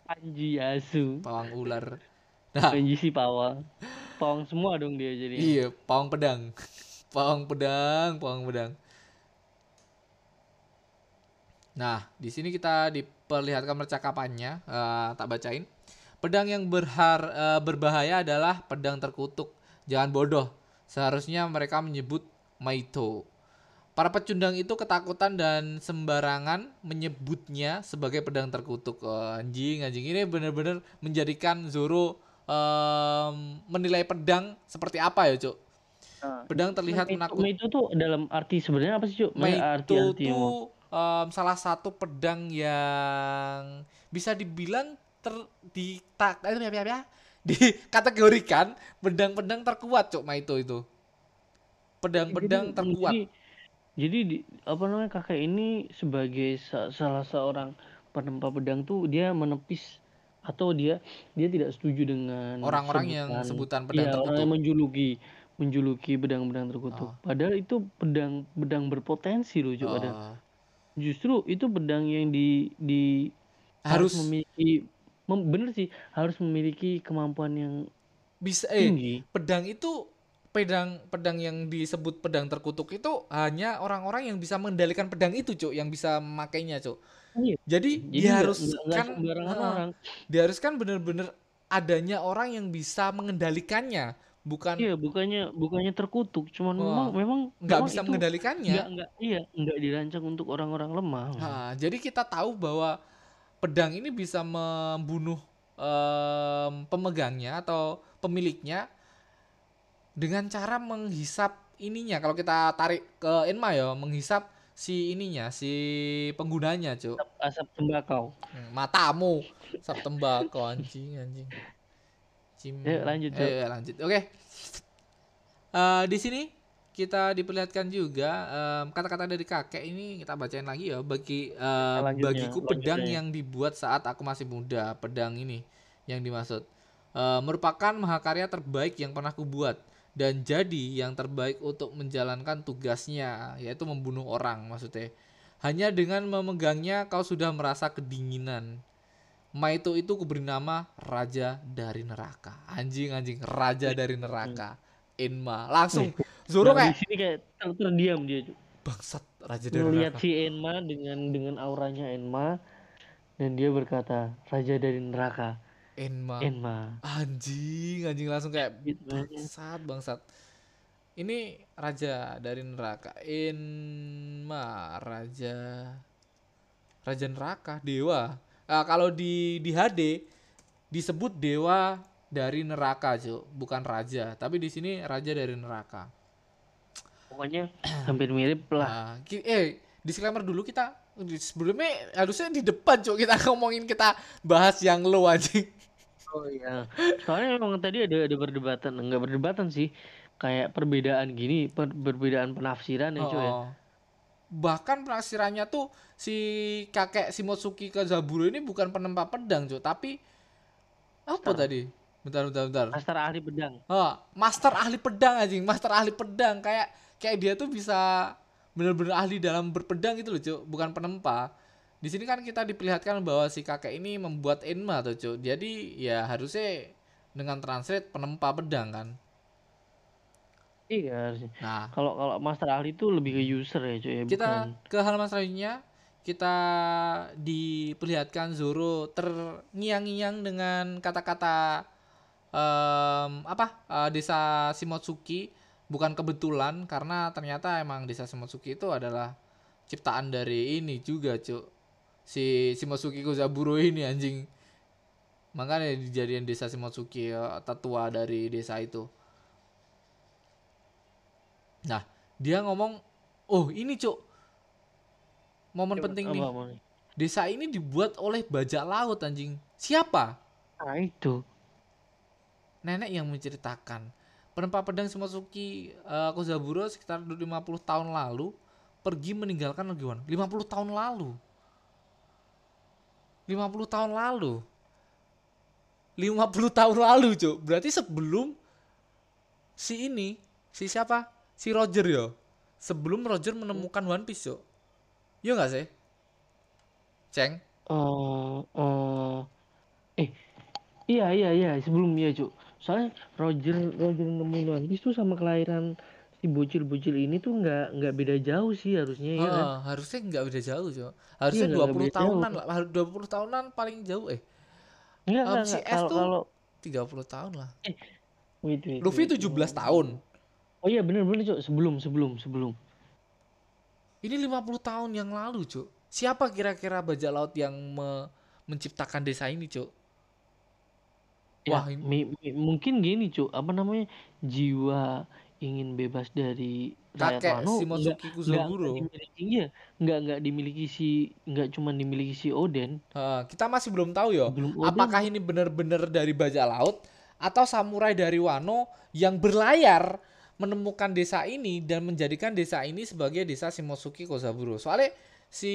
Anji asu. Pawang ular. (laughs) Nah, Anji si pawang. Pawang semua dong dia jadi. iya, pawang pedang. (laughs) Pawang pedang, pawang pedang. Nah, di sini kita diperlihatkan percakapannya, eh, tak bacain. Pedang yang berhar eh, berbahaya adalah pedang terkutuk. Jangan bodoh. Seharusnya mereka menyebut Maito. Para pecundang itu ketakutan dan sembarangan menyebutnya sebagai pedang terkutuk. Oh, anjing, anjing ini benar-benar menjadikan Zoro em, menilai pedang seperti apa ya, Cuk? Nah, Pedang terlihat Maito- menakut. Maito tuh dalam arti sebenarnya apa sih, Cuk? Maito yang- tuh em, salah satu pedang yang bisa dibilang ter di tak eh, apa, apa, apa, dikategorikan pedang-pedang terkuat cok Maito itu pedang-pedang terkuat Jadi, jadi di, apa namanya kakek ini sebagai sa- salah seorang penempa pedang tuh dia menepis atau dia dia tidak setuju dengan orang-orang yang sebutan pedang iya, orang terkutuk yang menjuluki menjuluki pedang-pedang terkutuk. Oh. Padahal itu pedang pedang berpotensi loh, Cuk. Oh, Justru itu pedang yang di di harus memiliki mem- bener sih harus memiliki kemampuan yang bisa eh tinggi. pedang itu pedang pedang yang disebut pedang terkutuk itu hanya orang-orang yang bisa mengendalikan pedang itu cuk yang bisa memakainya cuk Iya. jadi, Jadi diharuskan nggak- nggak sembarangan Heeh. orang. diharuskan bener-bener adanya orang yang bisa mengendalikannya bukan iya bukannya bukannya terkutuk cuman Wah, memang memang nggak memang bisa mengendalikannya nggak nggak iya nggak dirancang untuk orang-orang lemah Nah, jadi kita tahu bahwa pedang ini bisa membunuh em, pemegangnya atau pemiliknya dengan cara menghisap ininya. Kalau kita tarik ke Enma ya, menghisap si ininya, si penggunanya, Cuk. asap, asap tembakau Hmm, Matamu, sap tembakau anjing, anjing. Cim. Yuk, lanjut, Cuk. Eh, lanjut. Oke. Eh, di sini kita diperlihatkan juga kata-kata dari kakek ini kita bacain lagi ya bagi Lanjutnya, bagiku pedang lanjutnya. yang dibuat saat aku masih muda pedang ini yang dimaksud Eh, merupakan mahakarya terbaik yang pernah aku buat dan jadi yang terbaik untuk menjalankan tugasnya yaitu membunuh orang maksudnya hanya dengan memegangnya kau sudah merasa kedinginan Maito itu kuberi nama Raja dari Neraka. Anjing anjing Raja (laughs) dari Neraka. Enma. Langsung (laughs) Zoro Nah, kayak di sini kayak ter- terdiam dia bangsat Raja dari melihat Neraka. si Enma dengan dengan auranya Enma dan dia berkata raja dari neraka Enma. Enma Anjing anjing langsung kayak gitu bangsat bangsat. Ini Raja dari Neraka. Enma Raja Raja Neraka Dewa. Ah, kalau di di HD disebut Dewa dari neraka, Cuk. Bukan raja, tapi di sini raja dari neraka. Pokoknya hampir mirip lah. Nah, eh disclaimer dulu kita sebelumnya harusnya di depan cuk. Kita ngomongin kita bahas yang low anjing. oh iya. Soalnya memang tadi ada ada perdebatan. Enggak perdebatan sih. Kayak perbedaan gini per- perbedaan penafsiran ya cuy ya. Oh. Bahkan penafsirannya tuh si kakek Shimotsuki Kazaburo ini bukan penempa pedang cuk, tapi apa tadi? Bentar bentar bentar. master ahli pedang. Oh, master ahli pedang anjing, master ahli pedang. Kayak kayak dia tuh bisa bener-bener ahli dalam berpedang gitu loh, Cuk, bukan penempa. Di sini kan kita diperlihatkan bahwa si kakek ini membuat enma tuh, Cuk. Jadi ya harusnya dengan translate penempa pedang kan. iya harusnya Nah, kalau kalau master ahli itu lebih ke user ya cuy ya, kita bukan ke halaman selanjutnya kita diperlihatkan Zoro terngiang-ngiang dengan kata-kata em, apa eh, desa Shimotsuki bukan kebetulan karena ternyata emang desa Shimotsuki itu adalah ciptaan dari ini juga cuk. Si Shimotsuki Kozaburo ini anjing. Makanya dijadiin desa Shimotsuki ya, tetua dari desa itu. Nah dia ngomong oh ini cuk. Momen penting nih. desa ini dibuat oleh bajak laut anjing. Siapa? Nah itu. Nenek yang menceritakan penempa pedang Shimotsuki eh, Kozaburo sekitar 50 tahun lalu pergi meninggalkan Legiwan 50 tahun lalu. 50 tahun lalu. 50 tahun lalu cuk. Berarti sebelum si ini si siapa? Si Roger ya sebelum Roger menemukan One Piece cuk. Iya nggak sih? Ceng? Eh eh eh iya iya iya. Sebelum ya cuk soalnya Roger Roger nemuin One Piece tuh sama kelahiran si bocil-bocil ini tuh nggak nggak beda jauh sih harusnya ya kan? Harusnya nggak beda jauh cuk harusnya Iya, 20 beda tahunan lah. 20 tahunan paling jauh eh. Enggak, Um, enggak, si enggak. S Kalau tuh kalau 30 tahun lah. Wait, wait, Luffy wait. 17 tahun. Oh iya bener bener cuk sebelum sebelum sebelum. ini 50 tahun yang lalu cuk siapa kira-kira bajak laut yang me- menciptakan desa ini cuk Ya, Wah, ini- mi- mi- mungkin gini cuk. Apa namanya? Jiwa ingin bebas dari rakyat kakek Wano Shimotsuki Kuzaburo dimiliki iya nggak nggak dimiliki si nggak cuma dimiliki si Oden. Ah, kita masih belum tahu ya apakah ini benar-benar dari bajak laut atau samurai dari Wano yang berlayar menemukan desa ini dan menjadikan desa ini sebagai desa Shimotsuki Kozaburo. Soalnya si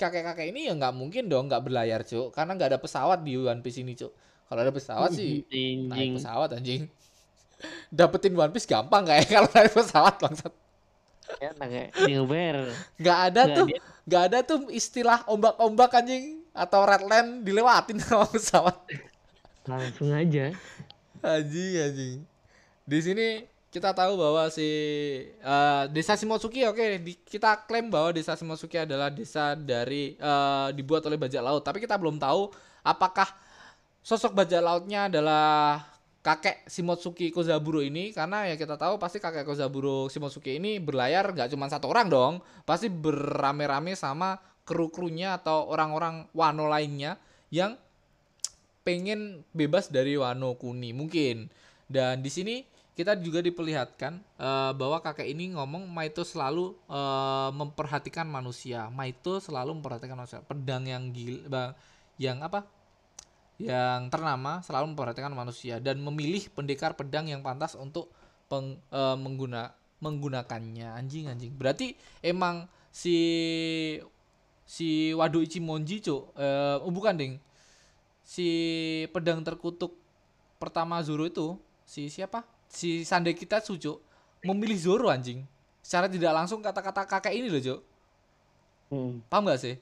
kakek-kakek ini ya nggak mungkin dong nggak berlayar cuk. Karena nggak ada pesawat di One Piece ini cuk. Kalau ada pesawat sih (laughs) naik pesawat anjing. (laughs) Dapetin One Piece gampang kayak (laughs) kalau naik pesawat bangsat. ya Nggak ada tuh dia- nggak ada tuh istilah ombak-ombak anjing atau redland dilewatin sama pesawat. langsung aja Anjing, anjing. Di sini kita tahu bahwa si eh, desa Shimotsuki oke di- kita klaim bahwa desa Shimotsuki adalah desa dari eh, dibuat oleh bajak laut, tapi kita belum tahu apakah sosok bajak lautnya adalah kakek Shimotsuki Kozaburo ini karena ya kita tahu pasti kakek Kozaburo Shimotsuki ini berlayar nggak cuma satu orang dong pasti berame-rame sama kru-krunya atau orang-orang Wano lainnya yang pengen bebas dari Wano Kuni mungkin. Dan di sini kita juga diperlihatkan uh, bahwa kakek ini ngomong Maito selalu uh, memperhatikan manusia. Maito selalu memperhatikan manusia. Pedang yang gila yang apa yang ternama selalu memperhatikan manusia dan memilih pendekar pedang yang pantas untuk peng, e, mengguna menggunakannya. Anjing anjing. Berarti emang si si Wado Ichimonji cuk e, oh bukan ding. Si pedang terkutuk pertama Zoro itu si siapa? Si Sande kita cuk memilih Zoro anjing. Secara tidak langsung kata-kata kakek ini loh cuk. Hmm. paham gak sih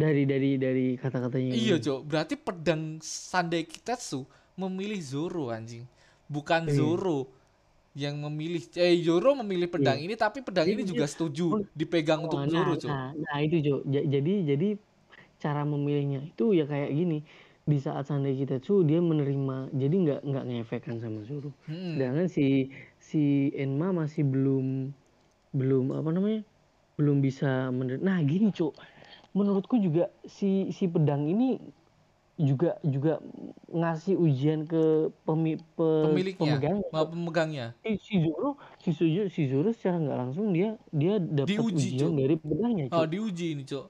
dari dari dari kata-katanya iya cok berarti pedang Sandai Kitetsu memilih Zoro anjing. Bukan hmm. Zoro yang memilih eh Zoro memilih pedang yeah. ini tapi pedang ini juga setuju dipegang oh, untuk nah, Zoro cok nah, nah itu cok jadi jadi cara memilihnya itu ya kayak gini. Di saat Sandai Kitetsu dia menerima jadi nggak nggak ngefekkan sama Zoro. Hmm. sedangkan si si Enma masih belum belum apa namanya belum bisa menerima nah gini cok menurutku juga si si pedang ini juga juga ngasih ujian ke pemi, pe, pemiliknya pemegangnya. pemegangnya. Si, si Zoro si Zoro si Zoro secara nggak langsung dia dia dapat ujian cok. dari pedangnya. Cok. Oh diuji ini cok.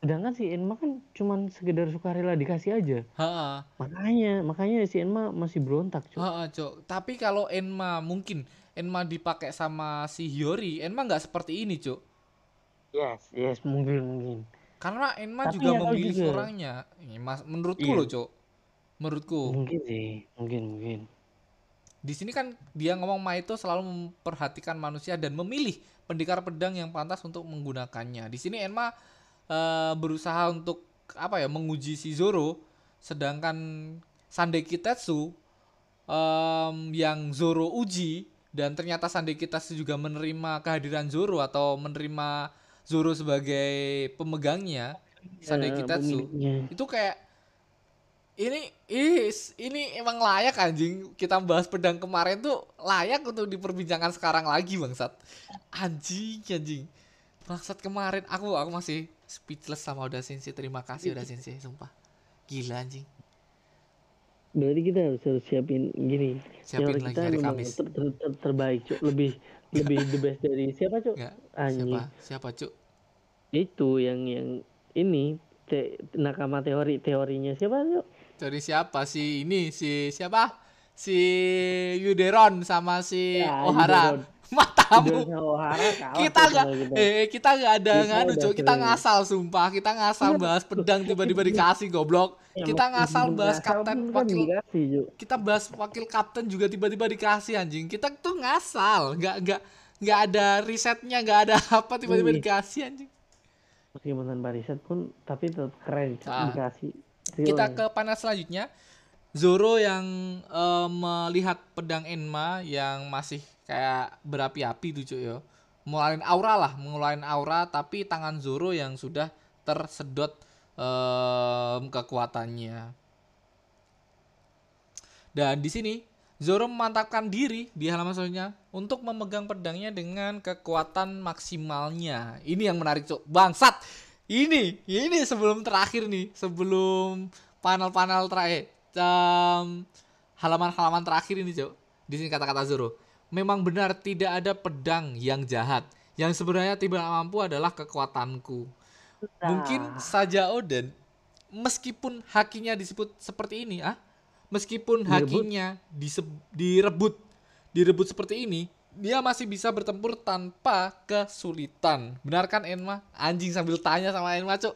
Sedangkan si Enma kan cuman sekedar sukarela dikasih aja. Ha, Makanya makanya si Enma masih berontak cok. Ha, cok. Tapi kalau Enma mungkin Enma dipakai sama si Hyori, Enma nggak seperti ini cok. Yes, yes, mungkin mungkin. Karena Enma Tapi juga memilih juga. orangnya. Mas, menurutku iya. loh, Cok. Menurutku. Mungkin sih, mungkin mungkin. Di sini kan dia ngomong Maito selalu memperhatikan manusia dan memilih pendekar pedang yang pantas untuk menggunakannya. Di sini Enma uh, berusaha untuk apa ya menguji si Zoro, sedangkan Sandai Kitetsu um, yang Zoro uji dan ternyata Sandai Kitetsu juga menerima kehadiran Zoro atau menerima Zoro sebagai pemegangnya Sandai ya, Kitetsu itu kayak ini is ini emang layak anjing. Kita bahas pedang kemarin tuh layak untuk diperbincangkan sekarang lagi bangsat. Anjing anjing. Bangsat kemarin aku aku masih speechless sama udah Sensei. Terima kasih udah Sensei sumpah. Gila anjing. Berarti kita harus, harus siapin gini. Siapin lagi kita hari Kamis ter, ter, ter, terbaik cuk. Lebih lebih the best dari siapa cuk siapa? Siapa cuk? Itu yang yang ini te, nakama teori teorinya siapa yuk teori siapa? Si ini si siapa? Si Yuderon sama si ya, Ohara. Yuderon. (laughs) matamu. Kita nggak eh kita nggak ada nganu cok kita ngasal sumpah. Kita ngasal iya. bahas pedang tiba-tiba dikasih goblok. Ya, kita ngasal bahas kapten wakil kita bahas wakil kapten juga tiba-tiba dikasih anjing. Kita tuh ngasal nggak nggak nggak ada risetnya nggak ada (laughs) apa tiba-tiba dikasih anjing. Meskipun tanpa riset pun tapi tetap keren ah. dikasih. Kita ke panel selanjutnya. Zoro yang uh, melihat pedang Enma yang masih kayak berapi-api tuh cuy yo. Ngeluarin aura lah ngeluarin aura tapi tangan Zoro yang sudah tersedot um, kekuatannya. Dan di sini Zoro memantapkan diri di halaman selanjutnya untuk memegang pedangnya dengan kekuatan maksimalnya. Ini yang menarik, Cok. Bangsat. Ini, ini sebelum terakhir nih, sebelum panel-panel terakhir. Um, halaman-halaman terakhir ini, Cok. Di sini kata-kata Zoro. Memang benar tidak ada pedang yang jahat. Yang sebenarnya tidak mampu adalah kekuatanku. Nah. Mungkin saja Oden meskipun hakinya disebut seperti ini, ah meskipun hakinya direbut direbut seperti ini dia masih bisa bertempur tanpa kesulitan. Benar kan Enma? Anjing sambil tanya sama Enma cok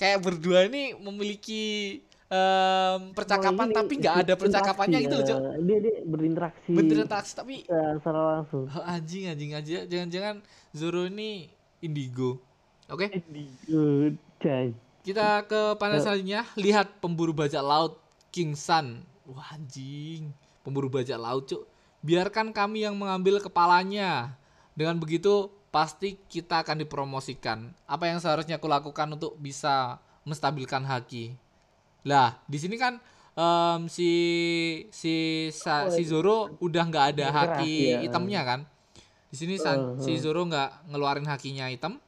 kayak berdua ini memiliki um, percakapan oh, tapi nggak ada percakapannya gitu loh cok dia, dia berinteraksi berinteraksi tapi secara langsung. Oh, anjing anjing aja jangan-jangan Zoro ini indigo. Oke? Okay? indigo kita ke panel selanjutnya. Lihat pemburu bajak laut King Sun. Wah anjing, pemburu bajak laut cuk. Biarkan kami yang mengambil kepalanya. Dengan begitu pasti kita akan dipromosikan. Apa yang seharusnya aku lakukan untuk bisa menstabilkan Haki? Lah, di sini kan um, si si sa, si Zoro udah nggak ada haki iya. hitamnya kan. Di sini sa- Uh, si Zoro nggak ngeluarin hakinya hitam.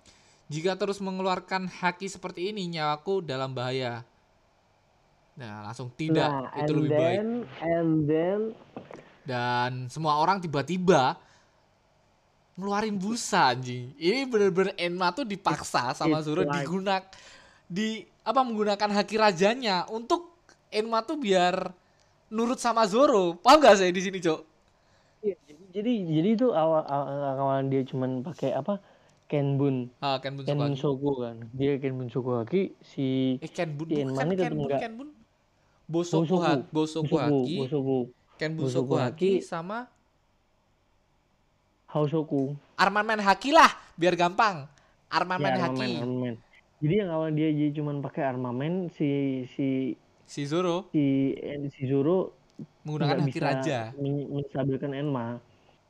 Jika terus mengeluarkan haki seperti ini, nyawaku dalam bahaya. Nah, langsung tidak, Nah, itu lebih baik. then, And then, Dan semua orang tiba-tiba ngeluarin busa anjing. Ini bener-bener Enma tuh dipaksa sama Zoro digunak di apa menggunakan haki rajanya untuk Enma tuh biar nurut sama Zoro. Paham gak saya di sini, Cok? Iya, jadi jadi itu awal awal dia cuman pakai apa Kenbun Ah, Kenbun Kenbun Sukaki. Soku kan dia Kenbun Sokuhaki si Eh, Kenbun si bukan Enma ini tetap Kenbun, Kenbun. Bosoku, Bosoku Bosoku Kenbun Bosoku Soku Haki Haki. sama Hausoku Armamen Haki lah, biar gampang. ya, Armamen Haki. armamen armamen jadi yang awal dia jadi cuman pakai armamen si si Si Zoro si si Zoro menggunakan haki bisa raja. men- menstabilkan Enma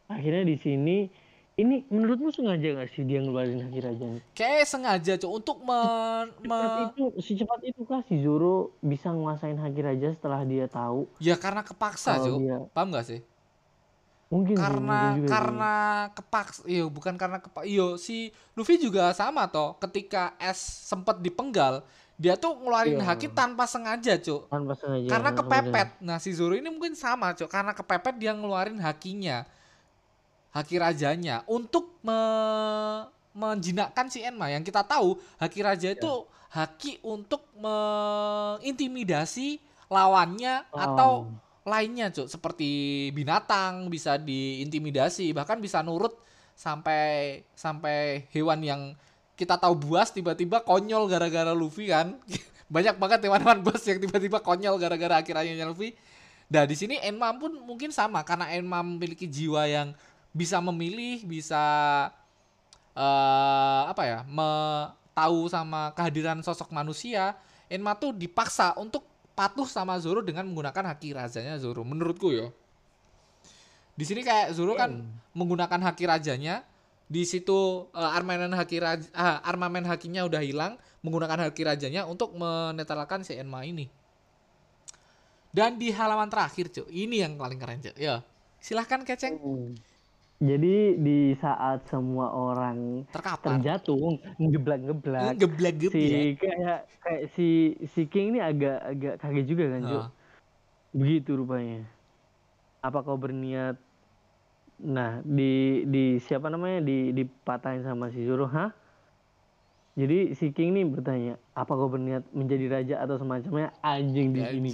akhirnya di sini ini menurutmu sengaja nggak sih dia ngeluarin haki raja nih? Kayak sengaja, Cok, untuk men, Cepat me- itu secepat itu kah si Zoro bisa nguasain haki raja setelah dia tahu Ya karena kepaksa, Cok. dia Paham gak sih? mungkin sih, Karena mungkin juga sih. karena kepaksa. Iya, bukan karena kepaksa. Iya, si Luffy juga sama toh. Ketika S sempet dipenggal, dia tuh ngeluarin Iya. haki tanpa sengaja, Cok. tanpa sengaja Karena bener. kepepet. Nah, si Zoro ini mungkin sama, Cok. Karena kepepet dia ngeluarin hakinya. Haki rajanya untuk me- menjinakkan si Enma. Yang kita tahu, haki raja itu haki untuk mengintimidasi lawannya atau Oh. lainnya cuk seperti binatang bisa diintimidasi bahkan bisa nurut sampai sampai hewan yang kita tahu buas tiba-tiba konyol gara-gara Luffy kan (laughs) banyak banget hewan-hewan buas yang tiba-tiba konyol gara-gara akhirnya Luffy nah di sini Enma pun mungkin sama karena Enma memiliki jiwa yang bisa memilih bisa eh apa ya me- tahu sama kehadiran sosok manusia Enma tuh dipaksa untuk patuh sama Zoro dengan menggunakan haki rajanya Zoro menurutku ya di sini kayak Zoro kan menggunakan haki rajanya di situ eh, armamen haki raja, ah, armamen hakinya udah hilang menggunakan haki rajanya untuk menetralkan si Enma ini. Dan di halaman terakhir cuy ini yang paling keren cuy ya silahkan keceng. Hmm. Jadi di saat semua orang terkapar terjatuh ngeblak-ngeblak geblek geblek si kayak kayak si si King ini agak agak kaget juga kan, Cuk. Ah. Begitu rupanya. Apa kau berniat Nah, di di siapa namanya di dipatahin sama si Zoro, hah? Jadi si King nih bertanya, apa kau berniat menjadi raja atau semacamnya? Anjing di sini.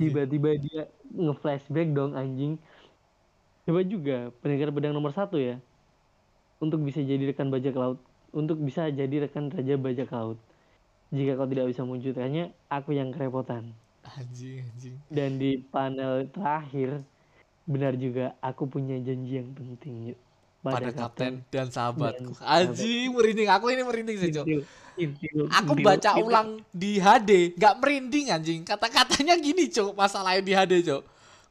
Tiba-tiba dia nge-flashback dong anjing. Coba juga pendekar pedang nomor satu ya. Untuk bisa jadi rekan bajak laut. Untuk bisa jadi rekan raja bajak laut. Jika kau tidak bisa mewujudkannya, aku yang kerepotan. anjing anjing Dan di panel terakhir, benar juga aku punya janji yang penting yuk. pada kapten dan sahabatku anjing merinding aku ini merinding sih aku baca ulang di HD nggak merinding anjing kata-katanya gini cok masalahnya di HD cok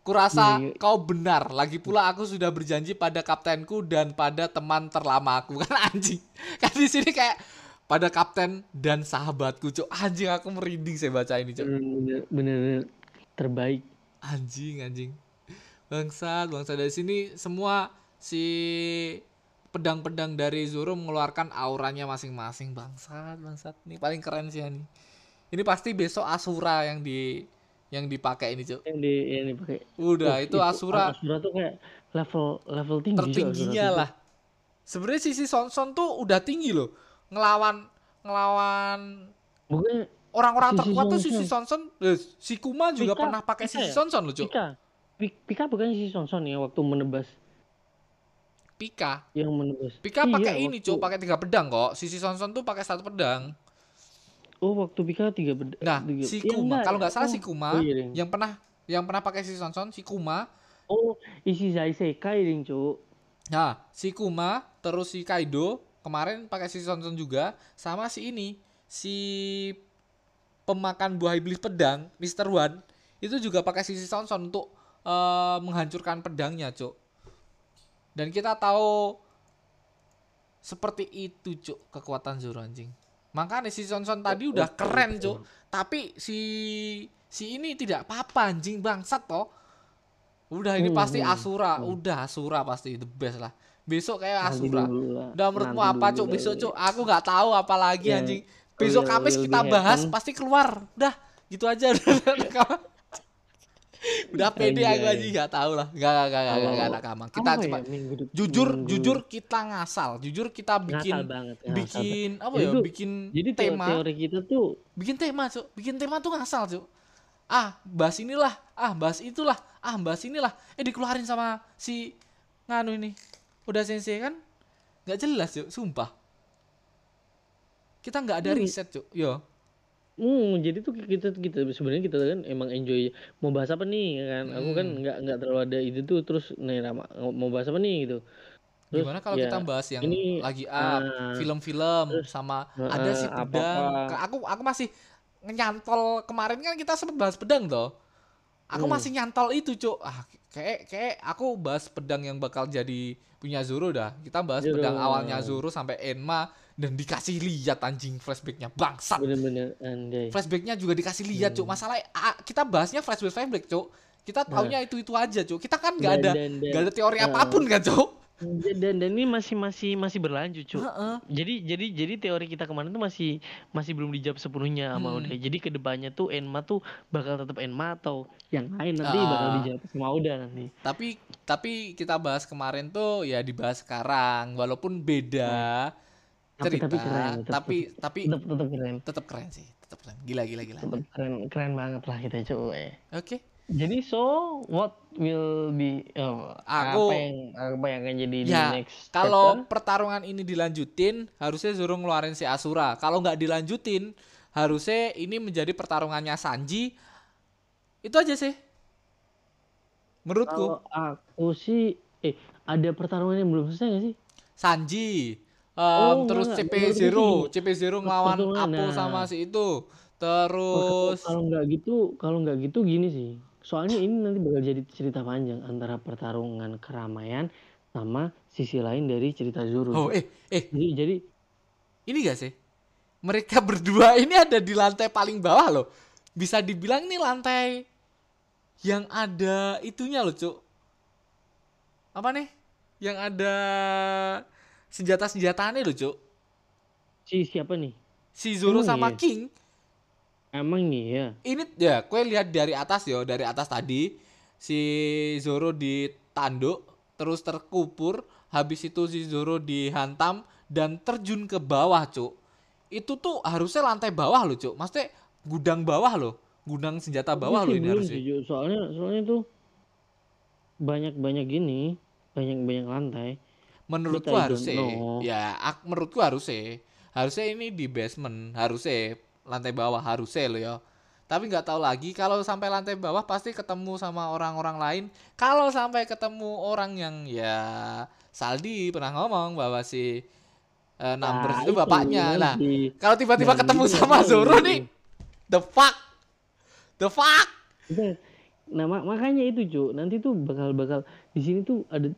kurasa Iya, iya. kau benar. Lagi pula aku sudah berjanji pada kaptenku dan pada teman terlama aku. (laughs) Kan anjing. Kan di sini kayak pada kapten dan sahabatku cok anjing aku merinding saya baca ini cok Bener, bener, bener. Terbaik. anjing anjing. Bangsat bangsat. Dari sini semua si pedang-pedang dari Zoro mengeluarkan auranya masing-masing. Bangsat bangsat. Ini paling keren sih ini ini pasti besok Asura yang di yang dipakai ini cuk? Yang di yang dipakai. udah Oh, itu Asura. Asura tuh kayak level level tinggi. tertingginya lah. Sebenarnya sisi Sonson tuh udah tinggi loh. Ngelawan ngelawan Bukan orang-orang Sisi terkuat tuh sisi Sonson. Eh, si Kuma juga Pika, pernah pakai sisi ya? Sonson loh cuk. Pika. Pi- Pika bukan si Sonson ya waktu menebas. Pika. Yang menebas. Pika Iya, pakai ini waktu- pakai tiga pedang kok. Sisi Sonson tuh pakai satu pedang Oh waktu Pika tiga beda. nah tiga- si Iya, Kuma enggak. kalau nggak salah Oh, si Kuma oh iya, Ding. yang pernah yang pernah pakai sisi Sonson si Kuma Oh isi Zaisekai ding. Nah, si Kuma terus si Kaido kemarin pakai si Sonson juga sama si ini si pemakan buah iblis pedang Mr. One itu juga pakai sisi Sonson untuk eh, menghancurkan pedangnya, Cuk. Dan kita tahu seperti itu, Cuk, kekuatan Zoro anjing. Makanya si Son Son tadi udah keren, Cuk. Tapi si si ini tidak apa-apa anjing bangsat toh. Udah ini Hmm, pasti hmm, Asura, udah Asura pasti the best lah. Besok kayak Asura. Udah menurutmu nanti apa, Cuk? Besok, Cuk. Aku nggak tahu apa lagi Ya, anjing. Besok Kamis will kita bahas happen. pasti keluar. Udah, gitu aja (laughs) (laughs) Udah pede aku Anjay. aja nggak tahu lah. Nggak nggak nggak nggak nggak ada kamang. Kita Apa coba. ya, minggu jujur minggu- jujur kita ngasal. Jujur kita bikin Ngasal banget, ngasal bikin apa Jadi ya? tuh- Bikin Jadi tema. teori kita tuh bikin tema cuk. Bikin tema tuh ngasal cuk. Ah bahas inilah. Ah bahas itulah. Ah bahas inilah. Eh dikeluarin sama si nganu ini. Udah sensei kan? Nggak jelas cuk. Sumpah. Kita nggak ada riset cuk. Yo Hmm, jadi tuh kita kita sebenarnya kita kan emang enjoy mau bahas apa nih ya kan. Aku kan Hmm. nggak nggak terlalu ada itu tuh terus nih Rama mau bahas apa nih gitu. Terus gimana kalau ya, kita bahas yang ini, lagi up ah, film-film sama ada si pedang apa-apa. Aku aku masih nyantol kemarin kan kita sempat bahas pedang toh aku Hmm. masih nyantol itu cuk ah kayak kayak aku bahas pedang yang bakal jadi punya Zoro dah kita bahas pedang awalnya Zoro sampai Enma dan dikasih lihat anjing flashbacknya bangsat bener-bener andai. flashbacknya juga dikasih lihat cuk masalah ah, kita bahasnya flashback flashback cuk kita taunya itu itu aja cuk kita kan nggak Dan- ada nggak ada teori Ah. apa pun kan cuk Dan dan ini masih masih masih berlanjut, Cuk. Heeh. Jadi jadi jadi teori kita kemarin tuh masih masih belum dijawab sepenuhnya sama Hmm. Uda. Jadi ke depannya tuh Enma tuh bakal tetap Enma atau yang lain nanti Ah. bakal dijawab sama Uda nanti. tapi tapi kita bahas kemarin tuh ya dibahas sekarang walaupun beda Hmm. Tapi- cerita. tapi keren, tetap- tapi tapi Tetap tetap keren. tetap keren sih tetap keren. Gila gila gila. Tetap keren keren banget lah kita cuy. oke. Jadi so what will be oh, Aku- apa yang apa yang akan jadi di ya next kalau chapter? pertarungan ini dilanjutin harusnya Zoro ngeluarin si Asura. Kalau nggak dilanjutin harusnya ini menjadi pertarungannya Sanji. Itu aja sih. Menurutku. Kalau aku sih eh ada pertarungan yang belum selesai gak sih? Sanji Em, Oh, terus enggak, CP0 menurutku CP0 ngelawan pertarungan, Apo nah. sama si itu terus kalau nggak gitu kalau nggak gitu gini sih soalnya ini nanti bakal jadi cerita panjang antara pertarungan keramaian sama sisi lain dari cerita Zoro oh eh eh jadi jadi ini gak sih? Mereka berdua ini ada di lantai paling bawah loh. Bisa dibilang ini lantai yang ada itunya loh, Cuk. Apa nih? Yang ada senjata-senjataannya loh, Cuk. si siapa nih Si Zoro Emang sama iya? King. emang nih ya Ini ya, kue lihat dari atas yo, dari atas tadi si Zoro ditanduk, terus terkubur, habis itu si Zoro dihantam dan terjun ke bawah, Cuk. Itu tuh harusnya lantai bawah loh, Cuk. Maksudnya gudang bawah loh. Gudang senjata bawah loh ini harusnya. sih, soalnya soalnya tuh banyak banyak gini banyak banyak lantai Menurutku harusnya ya ak- menurutku harusnya harusnya ini di basement, harusnya lantai bawah harusnya loh ya. Tapi nggak tahu lagi kalau sampai lantai bawah pasti ketemu sama orang-orang lain. Kalau sampai ketemu orang yang ya Saldi pernah ngomong bahwa si eh, Numbers Nah, itu bapaknya. Nah, nanti. kalau tiba-tiba Nah, ketemu itu sama Zoro nih, the fuck, the fuck. Nah, mak- makanya itu, Cuk. Nanti tuh bakal-bakal di sini tuh ada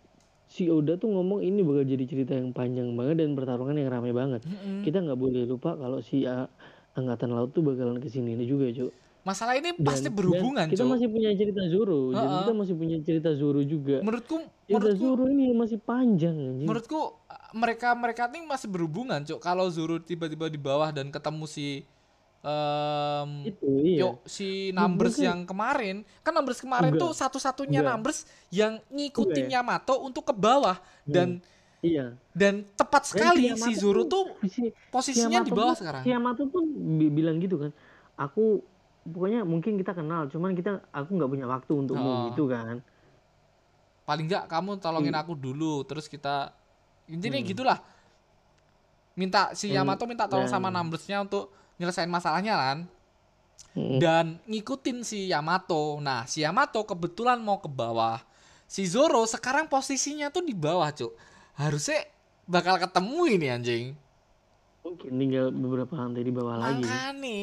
si Oda tuh ngomong ini bakal jadi cerita yang panjang banget dan pertarungan yang ramai banget. Mm-mm. Kita nggak boleh lupa kalau si A- angkatan laut tuh bakalan ke sini ini juga, Cuk. Masalah ini Dan- pasti dan berhubungan, Kita Cuk. masih punya cerita Zoro, jadi Ha-ha. kita masih punya cerita Zoro juga. Menurutku, Cerita menurutku Zoro ini masih panjang anjing. menurutku uh, mereka mereka ini masih berhubungan cok kalau Zoro tiba-tiba di bawah dan ketemu si em itu iya. yo si Numbers mungkin- yang kemarin kan Numbers kemarin Enggak. tuh satu-satunya Enggak. Numbers yang ngikutin Enggak Yamato untuk ke bawah dan Iya. dan tepat Dan sekali Yamato si Zoro tuh- tuh si, posisinya di bawah pun- sekarang Si Yamato pun bi- bilang gitu kan. Aku pokoknya mungkin kita kenal, cuman kita aku nggak punya waktu untukmu Oh. gitu kan. paling nggak kamu tolongin Hmm. aku dulu terus kita intinya gitulah minta si Yamato minta tolong sama dan- Numbersnya untuk nyelesain masalahnya kan dan ngikutin si Yamato. Nah, si Yamato kebetulan mau ke bawah. Si Zoro sekarang posisinya tuh di bawah, Cuk. Harusnya bakal ketemu ini anjing. Mungkin tinggal beberapa lantai di bawah lagi. Makanya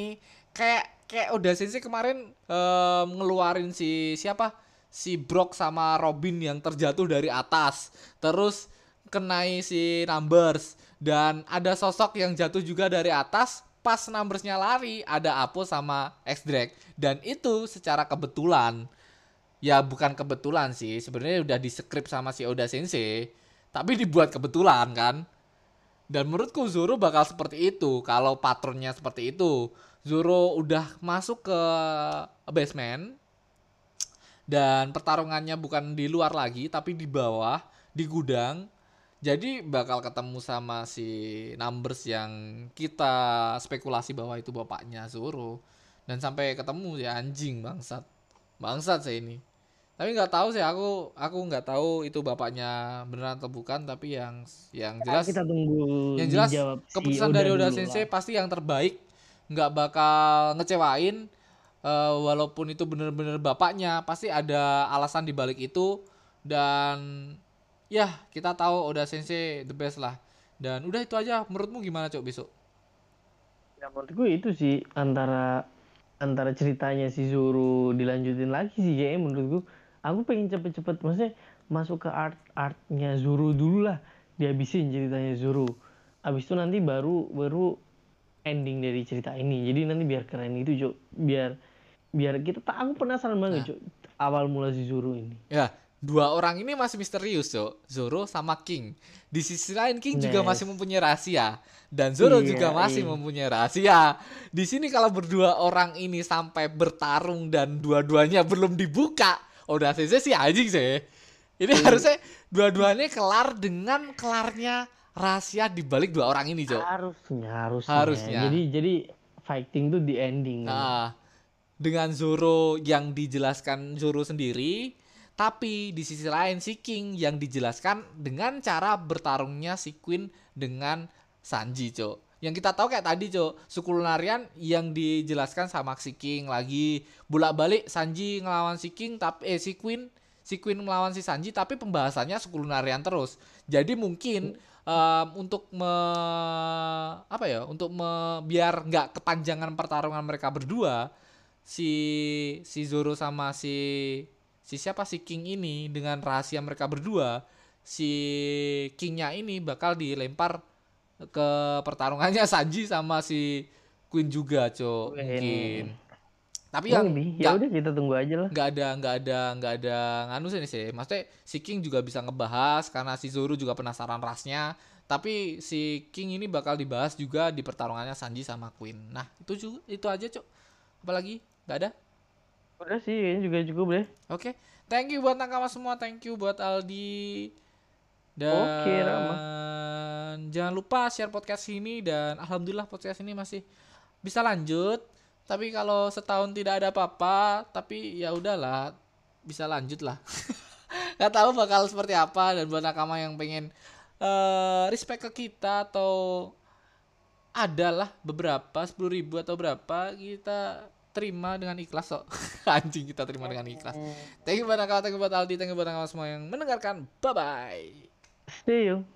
kayak kayak udah Sensei kemarin em, ngeluarin si siapa? Si Brock sama Robin yang terjatuh dari atas. Terus kenai si numbers dan ada sosok yang jatuh juga dari atas pas numbersnya lari ada Apo sama X Drag dan itu secara kebetulan ya bukan kebetulan sih sebenarnya udah di script sama si Oda Sensei tapi dibuat kebetulan kan? Dan menurutku Zoro bakal seperti itu kalau patronnya seperti itu. Zoro udah masuk ke basement dan pertarungannya bukan di luar lagi tapi di bawah di gudang jadi bakal ketemu sama si numbers yang kita spekulasi bahwa itu bapaknya Zoro. Dan sampai ketemu ya anjing bangsat. Bangsat saya ini. Tapi nggak tahu sih aku aku nggak tahu itu bapaknya beneran atau bukan tapi yang yang jelas kita tunggu yang jelas dijawab si keputusan dari Oda Sensei lah. pasti yang terbaik. Nggak bakal ngecewain eh, walaupun itu bener-bener bapaknya pasti ada alasan dibalik itu. Dan ya kita tahu Oda Sensei the best lah dan udah itu aja menurutmu gimana cok besok Ya menurutku itu sih antara antara ceritanya si Zoro dilanjutin lagi sih kayaknya menurutku. Aku pengen cepet-cepet maksudnya masuk ke art artnya Zoro dulu lah dihabisin ceritanya Zoro. Abis itu nanti baru baru ending dari cerita ini. Jadi nanti biar keren itu Cuk. Biar biar kita tak aku penasaran banget Cuk. Awal mula si Zoro ini. ya dua orang ini masih misterius cok Zoro sama King di sisi lain King juga Yes. masih mempunyai rahasia dan Zoro Iya, juga masih iya. mempunyai rahasia di sini kalau berdua orang ini sampai bertarung dan dua-duanya belum dibuka udah sih sih anjing sih ini Iya. harusnya dua-duanya kelar dengan kelarnya rahasia di balik dua orang ini cok Harusnya harusnya. Harusnya. Jadi jadi fighting tuh di ending. Nah, dengan Zoro yang dijelaskan Zoro sendiri, tapi di sisi lain si King yang dijelaskan dengan cara bertarungnya si Queen dengan Sanji, Cok. Yang kita tahu kayak tadi, Cok, suku Lunarian yang dijelaskan sama si King lagi bolak-balik Sanji ngelawan si King tapi eh si Queen si Queen melawan si Sanji tapi pembahasannya suku Lunarian terus. Jadi mungkin em, untuk me, apa ya untuk me- biar nggak kepanjangan pertarungan mereka berdua si si Zoro sama si si siapa si King ini dengan rahasia mereka berdua si Kingnya ini bakal dilempar ke pertarungannya (laughs) Sanji sama si Queen juga cok Queen. mungkin. Tapi Oh, yang ya udah kita tunggu aja lah. nggak ada nggak ada nggak ada nganu sih sih. Maksudnya si King juga bisa ngebahas karena si Zoro juga penasaran rasnya. Tapi si King ini bakal dibahas juga di pertarungannya Sanji sama Queen. Nah itu juga itu aja cok. Apalagi? Nggak ada Udah sih, kayaknya juga cukup deh. oke thank you buat nakama semua thank you buat Aldi dan Oke, Rama. jangan lupa share podcast ini dan alhamdulillah podcast ini masih bisa lanjut tapi kalau setahun tidak ada apa-apa tapi ya udahlah bisa lanjut lah (laughs) nggak tahu bakal seperti apa dan buat nakama yang pengen eh respect ke kita atau adalah beberapa sepuluh ribu atau berapa kita terima dengan ikhlas kok. (laughs) Anjing kita terima dengan ikhlas. Thank you nakama thank you buat Aldi thank you nakama semua yang mendengarkan. Bye bye See you.